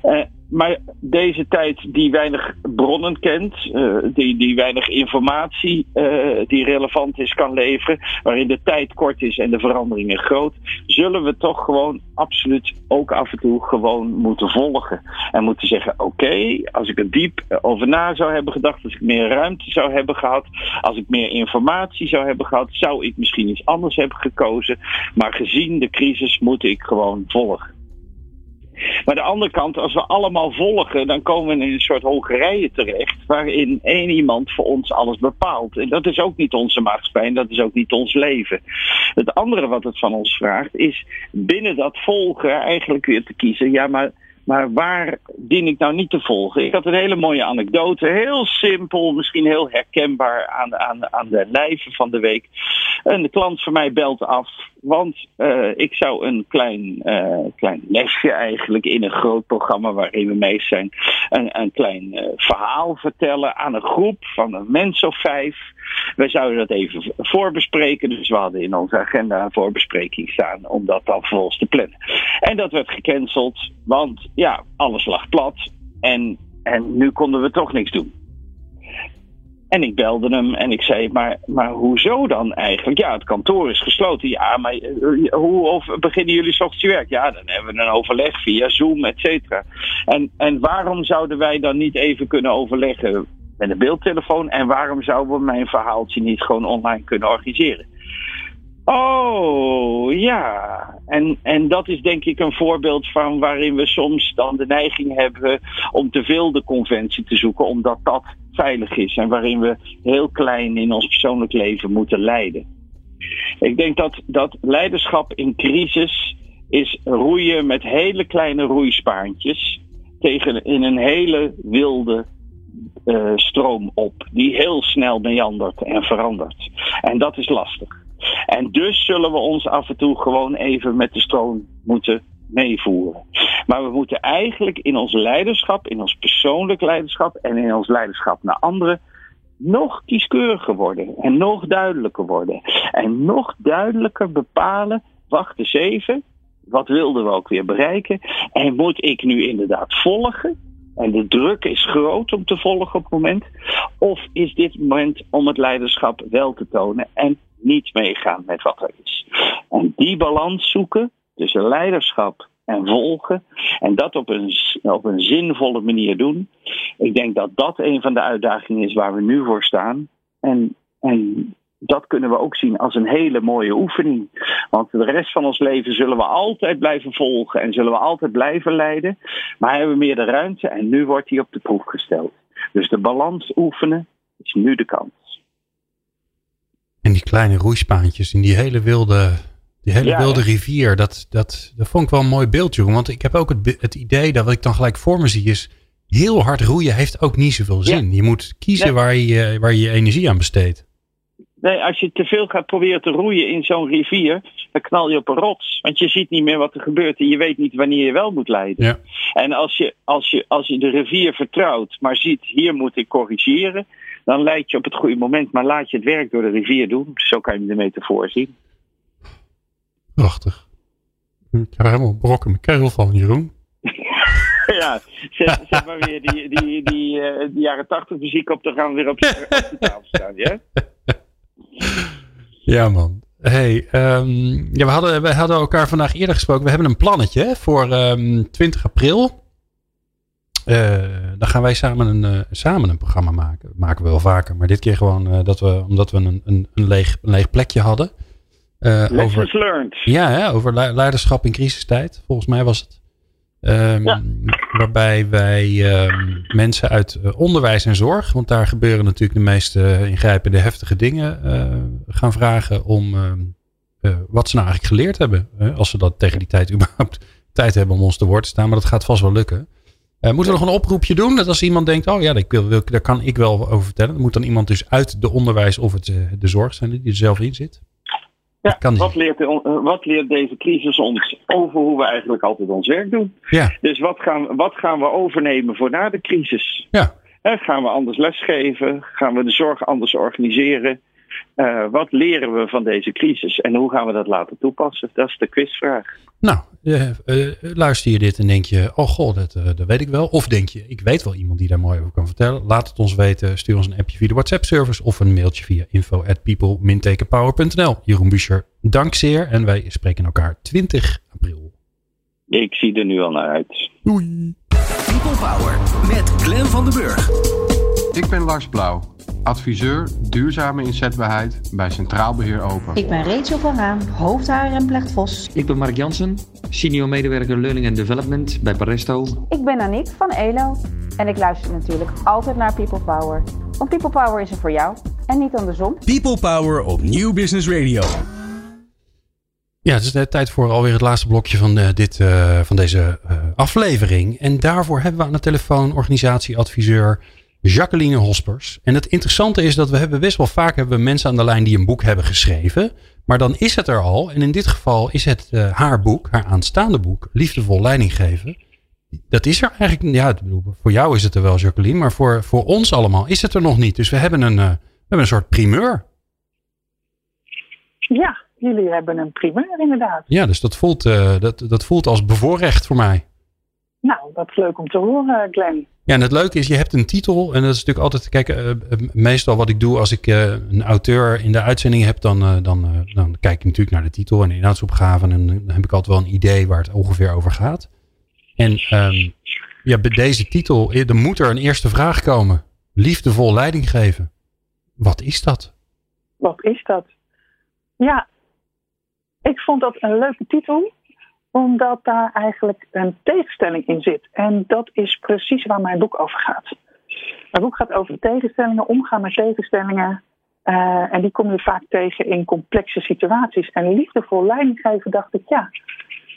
S6: Uh, maar deze tijd die weinig bronnen kent, uh, die, die weinig informatie uh, die relevant is kan leveren, waarin de tijd kort is en de veranderingen groot, zullen we toch gewoon absoluut ook af en toe gewoon moeten volgen. En moeten zeggen, oké, als ik er diep over na zou hebben gedacht, als ik meer ruimte zou hebben gehad, als ik meer informatie zou hebben gehad, zou ik misschien iets anders hebben gekozen. Maar gezien de crisis moet ik gewoon volgen. Maar de andere kant, als we allemaal volgen, dan komen we in een soort Hongarije terecht. Waarin één iemand voor ons alles bepaalt. En dat is ook niet onze maatschappij en dat is ook niet ons leven. Het andere wat het van ons vraagt, is binnen dat volgen eigenlijk weer te kiezen. Ja, maar maar waar dien ik nou niet te volgen? Ik had een hele mooie anekdote, heel simpel, misschien heel herkenbaar aan, aan, aan de lijve van de week. Een klant van mij belt af, want uh, ik zou een klein, uh, klein lesje eigenlijk in een groot programma waarin we mee zijn, een, een klein uh, verhaal vertellen aan een groep van een mens of vijf. Wij zouden dat even voorbespreken, dus we hadden in onze agenda een voorbespreking staan om dat dan vervolgens te plannen. En dat werd gecanceld, want ja, alles lag plat en, en nu konden we toch niks doen. En ik belde hem en ik zei, maar, maar hoezo dan eigenlijk? Ja, het kantoor is gesloten. Ja, maar hoe of beginnen jullie s ochtends werk? Ja, dan hebben we een overleg via Zoom, et cetera. En, en waarom zouden wij dan niet even kunnen overleggen met een beeldtelefoon? En waarom zouden we mijn verhaaltje niet gewoon online kunnen organiseren? Oh, ja. En, en dat is denk ik een voorbeeld van waarin we soms dan de neiging hebben om te veel de conventie te zoeken, omdat dat veilig is en waarin we heel klein in ons persoonlijk leven moeten leiden. Ik denk dat, dat leiderschap in crisis is roeien met hele kleine roeispaantjes tegen in een hele wilde uh, stroom op, die heel snel meandert en verandert. En dat is lastig. En dus zullen we ons af en toe gewoon even met de stroom moeten meevoeren. Maar we moeten eigenlijk in ons leiderschap, in ons persoonlijk leiderschap en in ons leiderschap naar anderen nog kieskeuriger worden en nog duidelijker worden. En nog duidelijker bepalen, wacht eens even, wat wilden we ook weer bereiken? En moet ik nu inderdaad volgen? En de druk is groot om te volgen op het moment. Of is dit moment om het leiderschap wel te tonen en niet meegaan met wat er is? En die balans zoeken tussen leiderschap en volgen. En dat op een, op een zinvolle manier doen. Ik denk dat dat een van de uitdagingen is waar we nu voor staan. En, en dat kunnen we ook zien als een hele mooie oefening. Want de rest van ons leven zullen we altijd blijven volgen en zullen we altijd blijven leiden. Maar hebben we meer de ruimte en nu wordt die op de proef gesteld. Dus de balans oefenen is nu de kans.
S2: En die kleine roeispaantjes in die hele wilde, die hele wilde rivier, dat, dat, dat vond ik wel een mooi beeld, jongen. Want ik heb ook het, het idee dat wat ik dan gelijk voor me zie is... heel hard roeien heeft ook niet zoveel zin. Je moet kiezen waar, je, waar je je energie aan besteedt.
S6: Nee, als je te veel gaat proberen te roeien in zo'n rivier, dan knal je op een rots. Want je ziet niet meer wat er gebeurt en je weet niet wanneer je wel moet leiden.
S2: Ja.
S6: En als je, als, je, als je de rivier vertrouwt, maar ziet, hier moet ik corrigeren, dan leid je op het goede moment, maar laat je het werk door de rivier doen. Zo kan je de metafoor zien.
S2: Prachtig. Ik heb helemaal brokken mijn kerel van, Jeroen.
S6: ja, zet, zet, maar weer die, die, die, uh, die jaren tachtig muziek op, dan gaan we weer op, op de tafel staan, ja?
S2: Ja, man. Hey, um, ja, we, hadden, we hadden elkaar vandaag eerder gesproken. We hebben een plannetje hè, voor um, 20 april. Uh, dan gaan wij samen een, uh, samen een programma maken. Dat maken we wel vaker. Maar dit keer gewoon uh, dat we, omdat we een, een, een, leeg, een leeg plekje hadden.
S6: over,
S2: learned. Ja, hè, over leiderschap in crisistijd. Volgens mij was het. Um, ja. Waarbij wij um, mensen uit uh, onderwijs en zorg, want daar gebeuren natuurlijk de meest uh, ingrijpende, heftige dingen, uh, gaan vragen om wat ze nou eigenlijk geleerd hebben. als ze dat tegen die tijd überhaupt tijd hebben om ons te woord te staan, maar dat gaat vast wel lukken. moeten we nog een oproepje doen? Dat als iemand denkt, oh ja, daar, wil, wil, daar kan ik wel over vertellen. Dan moet dan iemand dus uit de onderwijs of het, de zorg zijn die er zelf in zit.
S6: Ja, wat leert, de, wat leert, deze crisis ons over hoe we eigenlijk altijd ons werk doen?
S2: Ja.
S6: Dus wat gaan, wat gaan we overnemen voor na de crisis?
S2: Ja.
S6: He, gaan we anders lesgeven? Gaan we de zorg anders organiseren? Uh, wat leren we van deze crisis en hoe gaan we dat laten toepassen? Dat is de quizvraag.
S2: Nou, uh, uh, luister je dit en denk je, oh god, dat, dat weet ik wel. Of denk je, ik weet wel iemand die daar mooi over kan vertellen. Laat het ons weten. Stuur ons een appje via de WhatsApp service of een mailtje via info at people-power.nl. Jeroen Buescher, dank zeer en wij spreken elkaar 20 april.
S6: Ik zie er nu al naar uit.
S2: Doei.
S1: People Power met Glen van den Burg.
S7: Ik ben Lars Blauw adviseur duurzame inzetbaarheid bij Centraal Beheer Open.
S8: Ik ben Rachel van Raan, hoofdhaar en Vos.
S9: Ik ben Mark Jansen, senior medewerker Learning and Development bij Paresto.
S10: Ik ben Aniek van ELO en ik luister natuurlijk altijd naar People Power. Want People Power is er voor jou en niet andersom.
S1: People Power op Nieuw Business Radio.
S2: Ja, het is de tijd voor alweer het laatste blokje van, uh, dit, uh, van deze uh, aflevering. En daarvoor hebben we aan de telefoon organisatieadviseur Jacqueline Hospers. En het interessante is dat we hebben best wel vaak hebben we mensen aan de lijn die een boek hebben geschreven. Maar dan is het er al. En in dit geval is het haar boek, haar aanstaande boek, Liefdevol Leiding geven. Dat is er eigenlijk, ja, voor jou is het er wel, Jacqueline. Maar voor, voor ons allemaal is het er nog niet. Dus we hebben een, we hebben een soort primeur.
S11: Ja, jullie hebben een primeur inderdaad.
S2: Ja, dus dat voelt, uh, dat, dat voelt als bevoorrecht voor mij.
S11: Nou, dat is leuk om te horen, Glenn.
S2: Ja, en het leuke is, je hebt een titel. En dat is natuurlijk altijd, kijk, uh, meestal wat ik doe als ik uh, een auteur in de uitzending heb, dan, dan, dan kijk ik natuurlijk naar de titel en de inhoudsopgave. En dan heb ik altijd wel een idee waar het ongeveer over gaat. En um, ja, bij deze titel, er moet er een eerste vraag komen. Liefdevol leiding geven. Wat is dat?
S11: Wat is dat? Ja, ik vond dat een leuke titel, omdat daar eigenlijk een tegenstelling in zit. En dat is precies waar mijn boek over gaat. Mijn boek gaat over tegenstellingen, omgaan met tegenstellingen. Uh, en die kom je vaak tegen in complexe situaties. En liefdevol leiding geven dacht ik, ja,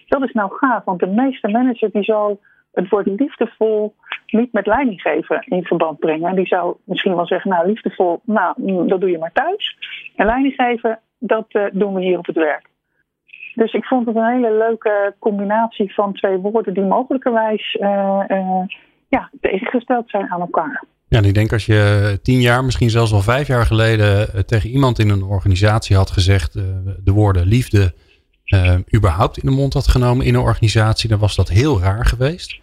S11: dat is nou gaaf. Want de meeste manager die zal het woord liefdevol niet met leiding geven in verband brengen. En die zou misschien wel zeggen, nou liefdevol, nou dat doe je maar thuis. En leiding geven, dat uh, doen we hier op het werk. Dus ik vond het een hele leuke combinatie van twee woorden die mogelijkerwijs uh, uh, ja, tegengesteld zijn aan elkaar.
S2: Ja, ik denk als je tien jaar, misschien zelfs al vijf jaar geleden tegen iemand in een organisatie had gezegd de woorden liefde überhaupt in de mond had genomen in een organisatie, dan was dat heel raar geweest.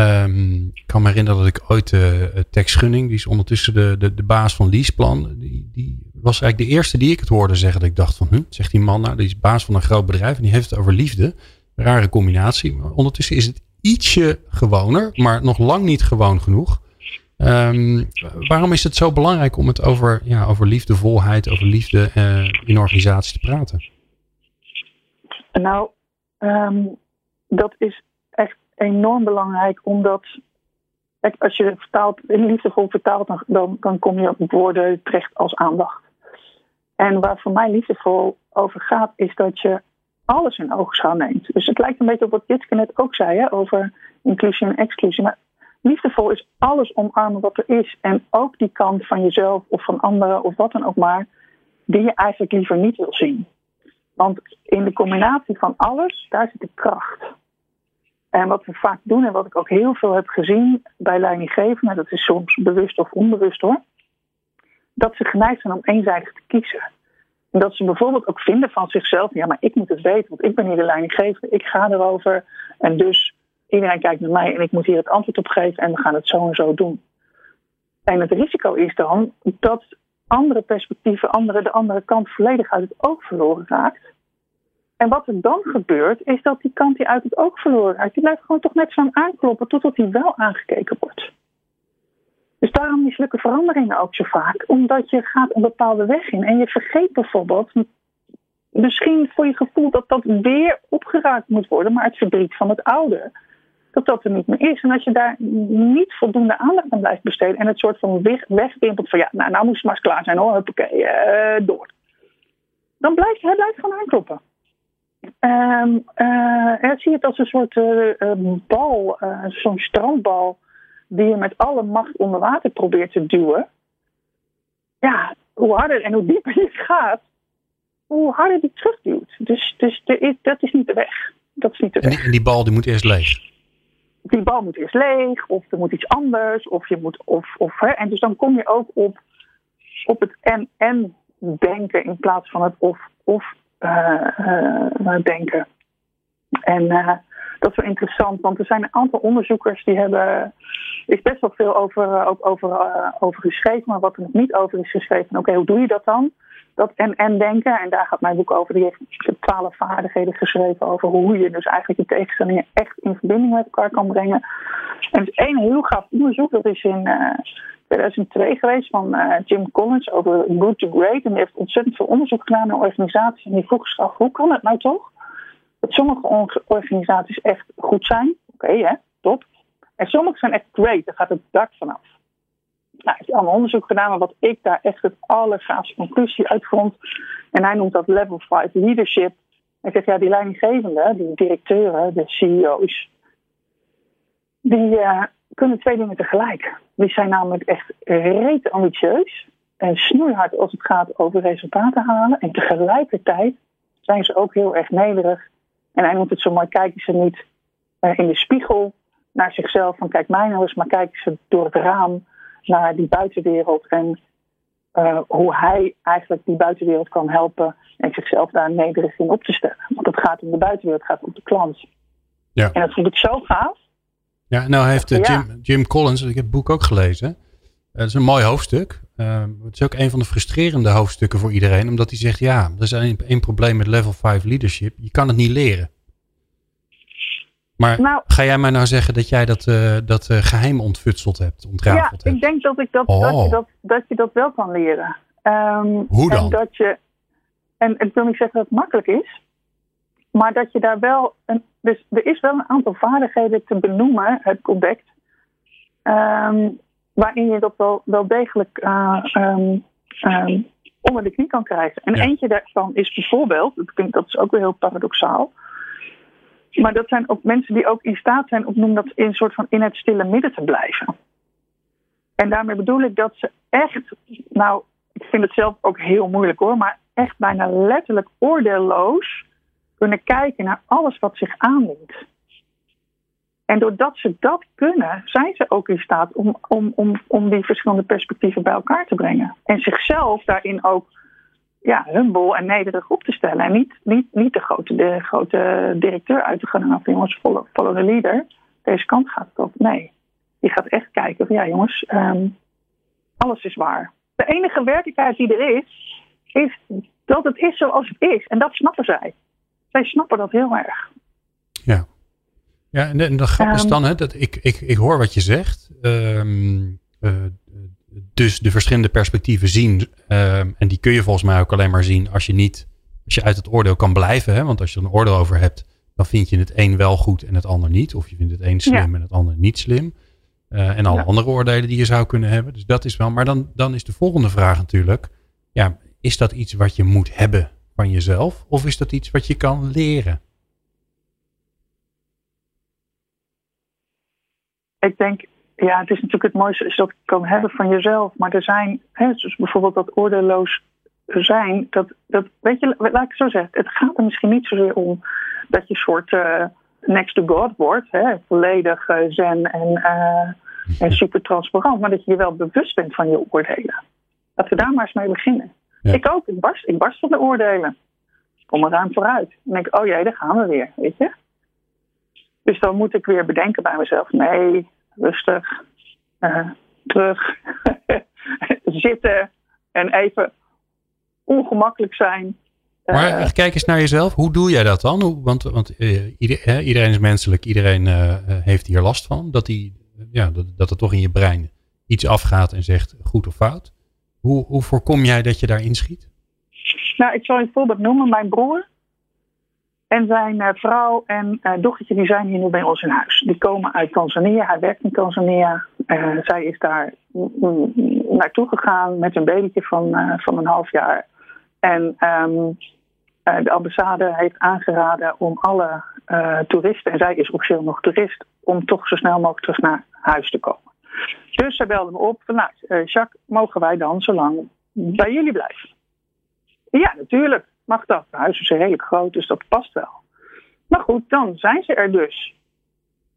S2: Um, ik kan me herinneren dat ik ooit uh, Tex Gunning, die is ondertussen de, de, de baas van Leaseplan, die, die was eigenlijk de eerste die ik het hoorde zeggen. Dat ik dacht van, hm, zegt die man nou, die is baas van een groot bedrijf en die heeft het over liefde. Rare combinatie. Maar ondertussen is het ietsje gewoner, maar nog lang niet gewoon genoeg. Um, waarom is het zo belangrijk om het over, ja, over liefdevolheid, over liefde uh, in organisaties te praten?
S11: Nou, um, dat is enorm belangrijk, omdat als je het vertaalt, liefdevol vertaalt, dan, dan, dan kom je op woorden terecht als aandacht. En waar voor mij liefdevol over gaat, is dat je alles in oogschouw neemt. Dus het lijkt een beetje op wat Jitske net ook zei, hè, over inclusie en exclusie. Maar liefdevol is alles omarmen wat er is. En ook die kant van jezelf of van anderen of wat dan ook maar, die je eigenlijk liever niet wil zien. Want in de combinatie van alles, daar zit de kracht. En wat we vaak doen en wat ik ook heel veel heb gezien bij leidinggevenden, dat is soms bewust of onbewust hoor, dat ze geneigd zijn om eenzijdig te kiezen. En dat ze bijvoorbeeld ook vinden van zichzelf, ja maar ik moet het weten, want ik ben hier de leidinggevende, ik ga erover en dus iedereen kijkt naar mij en ik moet hier het antwoord op geven en we gaan het zo en zo doen. En het risico is dan dat andere perspectieven, andere, de andere kant volledig uit het oog verloren raakt. En wat er dan gebeurt, is dat die kant die uit het oog verloren raakt, die blijft gewoon toch net zo aankloppen totdat hij wel aangekeken wordt. Dus daarom mislukken veranderingen ook zo vaak, omdat je gaat een bepaalde weg in en je vergeet bijvoorbeeld, misschien voor je gevoel dat dat weer opgeraakt moet worden, maar het verdriet van het oude, dat dat er niet meer is. En als je daar niet voldoende aandacht aan blijft besteden en het soort van weg, wegwimpelt van ja, nou, nou moet het maar eens klaar zijn hoor, huppakee, uh, door. Dan blijft hij blijft gewoon aankloppen. Um, uh, zie het als een soort uh, bal, uh, zo'n strandbal, die je met alle macht onder water probeert te duwen. Ja, hoe harder en hoe dieper je gaat, hoe harder die terugduwt. Dus, dus is, dat is niet de weg. Dat is niet de
S2: en,
S11: weg.
S2: Die, en die bal die moet eerst leeg?
S11: Die bal moet eerst leeg, of er moet iets anders, of je moet, of, of, hè, en dus dan kom je ook op, op het en-en denken in plaats van het of-of denken. En uh, dat is wel interessant, want er zijn een aantal onderzoekers die hebben. Er is best wel veel over, ook over, over geschreven, maar wat er nog niet over is geschreven. Oké, hoe doe je dat dan? Dat en, en denken, en daar gaat mijn boek over. Die heeft twaalf vaardigheden geschreven over hoe je dus eigenlijk je tegenstellingen echt in verbinding met elkaar kan brengen. En er is één heel gaaf onderzoek, dat is in 2002 geweest van uh, Jim Collins over Good to Great. En die heeft ontzettend veel onderzoek gedaan naar organisaties. En die vroeg zich af, hoe kan het nou toch? Dat sommige organisaties echt goed zijn. Oké, hè, top. En sommige zijn echt great. Daar gaat het dak vanaf. Nou, heeft allemaal onderzoek gedaan, maar wat ik daar echt het allergaafste conclusie uit vond. En hij noemt dat level 5 leadership. Hij zegt, ja, die leidinggevenden, die directeuren, de CEO's, die uh, kunnen twee dingen tegelijk. Die zijn namelijk echt reet ambitieus en snoeihard als het gaat over resultaten halen. En tegelijkertijd zijn ze ook heel erg nederig. En hij noemt het zo mooi, kijken ze niet uh, in de spiegel naar zichzelf van kijk mij nou eens, maar kijken ze door het raam naar die buitenwereld en uh, hoe hij eigenlijk die buitenwereld kan helpen en zichzelf daar nederig in op te stellen. Want het gaat om de buitenwereld, het gaat om de klant.
S2: Ja.
S11: En dat vond ik zo gaaf.
S2: Ja, nou heeft uh, Jim, Jim Collins, ik heb het boek ook gelezen. Het is een mooi hoofdstuk. Uh, het is ook een van de frustrerende hoofdstukken voor iedereen. Omdat hij zegt, ja, er is één, probleem met level 5 leadership. Je kan het niet leren. Maar
S11: nou,
S2: ga jij mij nou zeggen dat jij dat, uh, dat uh, geheim ontfutseld hebt, ontrafeld
S11: ja,
S2: hebt?
S11: ik denk dat, ik dat,
S2: oh.
S11: dat, je dat, dat je dat wel kan leren. Um,
S2: Hoe dan?
S11: En, dat je, en ik wil niet zeggen dat het makkelijk is, maar dat je daar wel. Een, dus er is wel een aantal vaardigheden te benoemen, heb ik ontdekt, um, waarin je dat wel, wel degelijk uh, um, onder de knie kan krijgen. En
S2: Ja.
S11: eentje daarvan is bijvoorbeeld, dat, vind- dat is ook weer heel paradoxaal. Maar dat zijn ook mensen die ook in staat zijn om noem dat in een soort van in het stille midden te blijven. En daarmee bedoel ik dat ze echt, nou, ik vind het zelf ook heel moeilijk hoor, maar echt bijna letterlijk oordeelloos kunnen kijken naar alles wat zich aandient. En doordat ze dat kunnen, zijn ze ook in staat om, om, om, om die verschillende perspectieven bij elkaar te brengen. En zichzelf daarin ook ja, humble en nederig op te stellen. En niet, niet, niet de, grote, de grote directeur uit te gaan van jongens, follow, follow the leader. Deze kant gaat het op. Nee, die gaat echt kijken van ja jongens, ehm, alles is waar. De enige werkelijkheid die er is, is dat het is zoals het is. En dat snappen zij. Zij snappen dat heel erg.
S2: Ja. Ja, en de, en de grap is
S11: Ehm.
S2: dan, hè, dat ik, ik, ik hoor wat je zegt. Ehm, eh, dus de verschillende perspectieven zien. ehm, en die kun je volgens mij ook alleen maar zien als je niet, als je uit het oordeel kan blijven. Hè? Want als je er een oordeel over hebt, dan vind je het een wel goed en het ander niet. Of je vindt het een slim
S11: Ja.
S2: en het ander niet slim. Eh, en alle
S11: Ja.
S2: andere oordelen die je zou kunnen hebben. Dus dat is wel. Maar dan, dan is de volgende vraag natuurlijk. Ja, is dat iets wat je moet hebben van jezelf? Of is dat iets wat je kan leren?
S11: Ik denk, ja, het is natuurlijk het mooiste is dat je kan hebben van jezelf. Maar er zijn, hè, dus bijvoorbeeld dat oordeelloos zijn. Dat, dat, weet je, laat ik het zo zeggen. Het gaat er misschien niet zozeer om dat je een soort eh, next to God wordt. Hè, volledig eh, zen en, eh, en super transparant. Maar dat je je wel bewust bent van je oordelen. Laten we daar maar eens mee beginnen.
S2: Ja.
S11: Ik ook. Ik barst, ik barst van de oordelen. Ik kom er ruim vooruit. Dan denk oh jee, daar gaan we weer. Weet je? Dus dan moet ik weer bedenken bij mezelf. Nee, rustig. eh, terug. Zitten. En even ongemakkelijk zijn.
S2: Maar eh, kijk eens naar jezelf. Hoe doe jij dat dan? Hoe, want want eh, ieder- iedereen is menselijk. Iedereen heeft hier last van. Dat, die, ja, dat, dat er toch in je brein iets afgaat en zegt goed of fout. Hoe, hoe voorkom jij dat je daarin schiet?
S11: Nou, ik zal een voorbeeld noemen. Mijn broer en zijn eh, vrouw en eh, dochtertje die zijn hier nu bij ons in huis. Die komen uit Tanzania. Hij werkt in Tanzania. Eh, zij is daar naartoe gegaan met een babytje van, van een half jaar. En ehm, eh, de ambassade heeft aangeraden om alle toeristen, en zij is officieel nog toerist, om toch zo snel mogelijk terug naar huis te komen. Dus zij belde me op van, nou, eh, Jacques, mogen wij dan zo lang bij jullie blijven? Ja, natuurlijk mag dat. Het huis is redelijk groot, dus dat past wel. Maar goed, dan zijn ze er dus.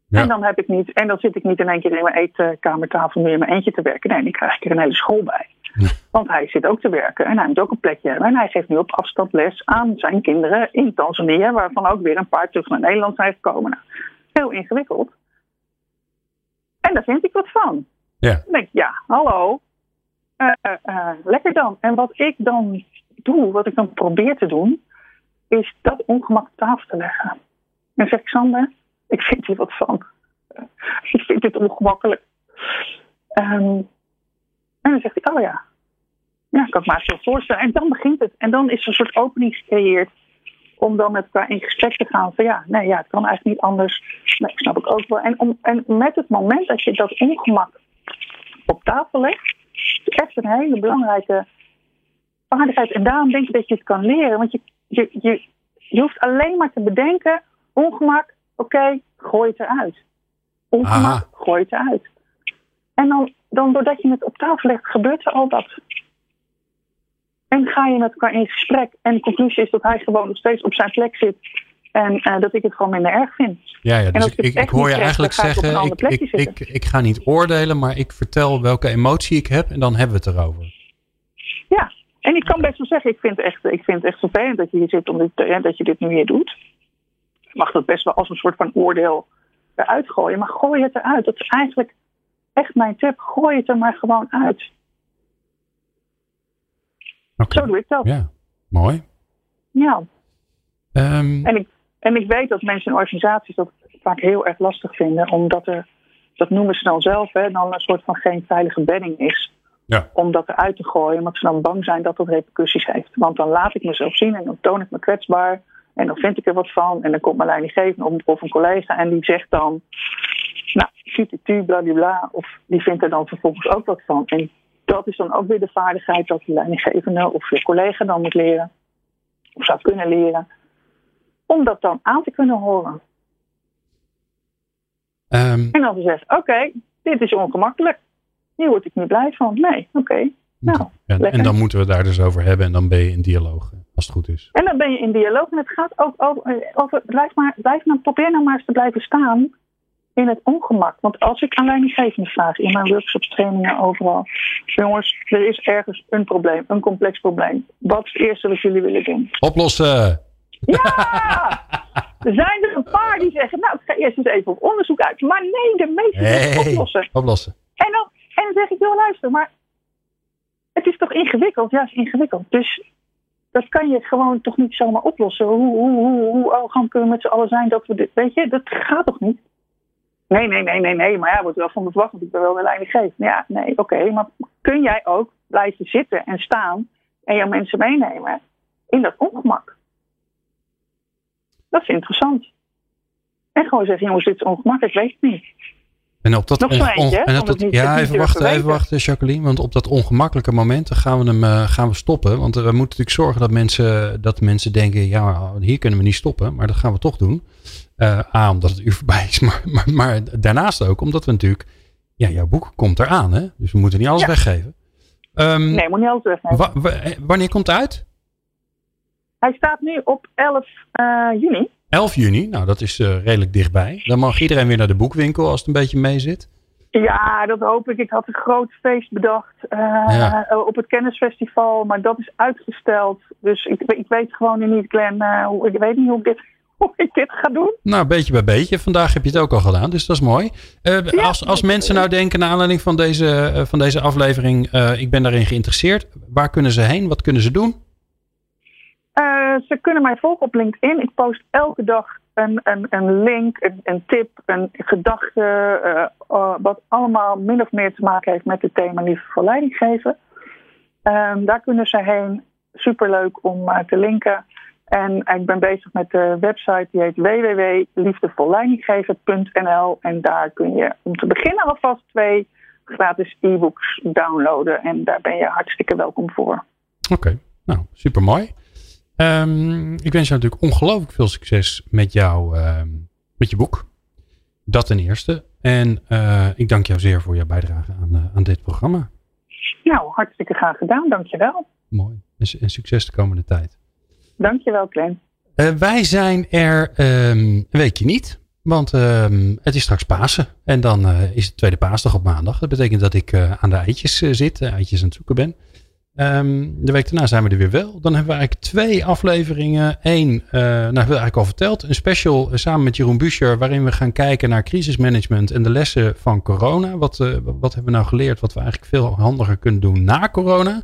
S2: Ja.
S11: En dan heb ik niet, en dan zit ik niet in één keer in mijn eetkamertafel meer in mijn eentje te werken. Nee, dan krijg ik er een hele school bij. Want hij zit ook te werken en hij moet ook een plekje hebben. En hij geeft nu op afstand les aan zijn kinderen in Tanzania, waarvan ook weer een paar terug naar Nederland zijn gekomen. Nou, heel ingewikkeld. En daar vind ik wat van.
S2: Ja.
S11: Dan denk ik, ja, hallo. Eh, eh, eh, lekker dan. En wat ik dan doe, wat ik dan probeer te doen, is dat ongemak op tafel te leggen. En dan zeg ik, Sander, ik vind hier wat van. ik vind dit ongemakkelijk. Ehm, En dan zegt hij, oh ja. Ja, kan ik me zo voorstellen. En dan begint het. En dan is er een soort opening gecreëerd om dan met elkaar in gesprek te gaan van ja, nee, ja, het kan eigenlijk niet anders. Nee, snap ik ook wel. En, om, en met het moment dat je dat ongemak op tafel legt, is echt een hele belangrijke vaardigheid. En daarom denk ik dat je het kan leren. Want je, je, je, je hoeft alleen maar te bedenken, ongemak, oké, gooi het eruit. Ongemak,
S2: Aha.
S11: gooi het eruit. En dan, dan doordat je het op tafel legt, gebeurt er al dat. En ga je met elkaar in gesprek. En de conclusie is dat hij gewoon nog steeds op zijn plek zit. En eh, dat ik het gewoon minder erg vind.
S2: Ja, ja dus ik, ik, hoor je eigenlijk zeggen, ik, ik, ik, ik ga niet oordelen, maar ik vertel welke emotie ik heb en dan hebben we het erover.
S11: Ja, en ik kan best wel zeggen, ik vind het echt, ik vind het echt vervelend dat je hier zit, om dit, ja, dat je dit nu weer doet. Je mag dat best wel als een soort van oordeel eruit gooien, maar gooi het eruit. Dat is eigenlijk echt mijn tip. Gooi het er maar gewoon uit. Zo doe ik dat.
S2: Ja, mooi.
S11: Ja.
S2: Ehm,
S11: En ik, en ik weet dat mensen in organisaties dat vaak heel erg lastig vinden, omdat er, dat noemen ze dan zelf, hè, dan een soort van geen veilige bedding is.
S2: Ja.
S11: Om dat eruit te gooien, omdat ze dan bang zijn dat dat repercussies heeft. Want dan laat ik mezelf zien en dan toon ik me kwetsbaar. En dan vind ik er wat van. En dan komt mijn leidinggevende of- of een collega en die zegt dan, nou, tu bladibla. Of die vindt er dan vervolgens ook wat van. En dat is dan ook weer de vaardigheid dat de leidinggevende of je collega dan moet leren. Of zou kunnen leren om dat dan aan te kunnen horen.
S2: ehm,
S11: En dan zeggen, oké, dit is ongemakkelijk. Hier word ik niet blij van. Nee, oké. Nou,
S2: ja, en dan moeten we het daar dus over hebben en dan ben je in dialoog, als het goed is.
S11: En dan ben je in dialoog. En het gaat ook over, over blijf, maar, blijf nou, probeer nou maar eens te blijven staan in het ongemak. Want als ik aan leidinggevende vraag in mijn workshops, trainingen, overal. Jongens, er is ergens een probleem, een complex probleem. Wat is het eerste wat jullie willen doen?
S2: Oplossen!
S11: Ja! Er zijn er een paar die zeggen, nou, ik ga eerst eens even op onderzoek uit. Maar nee, de meeste
S2: Hey,
S11: oplossen.
S2: oplossen.
S11: En dan, en dan zeg ik, joh, luister, maar het is toch ingewikkeld? Ja, het is ingewikkeld. Dus dat kan je gewoon toch niet zomaar oplossen. Hoe, hoe, hoe, hoe arrogant kunnen we met z'n allen zijn dat we dit, weet je, dat gaat toch niet? Nee, nee, nee, nee, nee, maar ja, wordt wel van me verwacht, want ik ben wel de leidinggevende. Ja, nee, oké, maar kun jij ook blijven zitten en staan en jouw mensen meenemen in dat ongemak? Dat is interessant. En gewoon zeggen, jongens, dit is ongemakkelijk, weet ik niet.
S2: En op dat
S11: Nog zo eentje,
S2: en op dat,
S11: het niet-
S2: ja,
S11: het
S2: even wachten, even wachten, Jacqueline. Want op dat ongemakkelijke moment gaan we hem eh, gaan we stoppen. Want eh, we moeten natuurlijk zorgen dat mensen, dat mensen denken: ja, hier kunnen we niet stoppen. Maar dat gaan we toch doen. Eh, A, omdat het uur voorbij is. Maar, maar, maar daarnaast ook omdat we natuurlijk. Ja, jouw boek komt eraan, hè? Dus we moeten niet alles
S11: Ja.
S2: weggeven. Ehm,
S11: Nee, moet niet alles
S2: wa- wa- eh, wanneer komt het uit?
S11: Hij staat nu op 11 eh, juni.
S2: 11 juni. Nou, dat is redelijk dichtbij. Dan mag iedereen weer naar de boekwinkel als het een beetje mee zit.
S11: Ja, dat hoop ik. Ik had een groot feest bedacht
S2: Ja.
S11: op het kennisfestival, maar dat is uitgesteld. Dus ik, ik weet gewoon nu niet, Glenn, hoe, ik weet niet hoe ik, dit, hoe ik dit ga doen.
S2: Nou, beetje bij beetje. Vandaag heb je het ook al gedaan, dus dat is mooi. Eh, als, als mensen nou denken, naar aanleiding van deze, eh, van deze aflevering, eh, ik ben daarin geïnteresseerd. Waar kunnen ze heen? Wat kunnen ze doen?
S11: Ze kunnen mij volgen op LinkedIn. Ik post elke dag een, een, een link, een, een tip, een gedachte, eh, wat allemaal min of meer te maken heeft met het thema liefde voor leiding geven. Ehm, daar kunnen ze heen. Superleuk om te linken. En ik ben bezig met de website die heet www.liefdevolleidinggeven.nl en daar kun je om te beginnen alvast twee gratis e-books downloaden. En daar ben je hartstikke welkom voor.
S2: Oké, nou, super mooi. ik wens jou natuurlijk ongelooflijk veel succes met, jou, ehm, met je boek. Dat ten eerste. En eh, ik dank jou zeer voor jouw bijdrage aan, eh, aan dit programma.
S11: Nou, hartstikke graag gedaan. Dankjewel.
S2: Mooi. En succes de komende tijd.
S11: Dankjewel, Glenn.
S2: Eh, wij zijn er ehm, een weekje niet. Want ehm, het is straks Pasen. En dan eh, is het tweede paasdag op maandag. Dat betekent dat ik eh, aan de eitjes zit. eitjes aan het zoeken ben. Ehm, de week daarna zijn we er weer wel. Dan hebben we eigenlijk twee afleveringen. Eén, nou hebben we eigenlijk al verteld. Een special samen met Jeroen Buescher. Waarin we gaan kijken naar crisismanagement en de lessen van corona. Wat, wat hebben we nou geleerd wat we eigenlijk veel handiger kunnen doen na corona.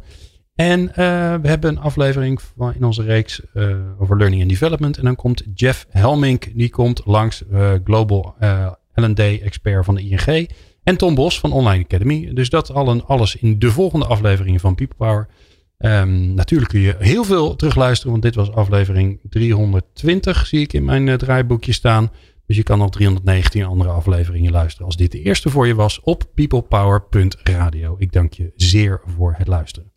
S2: En eh, we hebben een aflevering van, in onze reeks eh, over learning and development. En dan komt Jeff Helmink, die komt langs, eh, Global eh, L&D expert van de ING. En Tom Bos van Online Academy. Dus dat allen, alles in de volgende afleveringen van People Power. Ehm, natuurlijk kun je heel veel terugluisteren, want dit was aflevering 320, zie ik in mijn draaiboekje staan. Dus je kan nog 319 andere afleveringen luisteren als dit de eerste voor je was op peoplepower.radio. Ik dank je zeer voor het luisteren.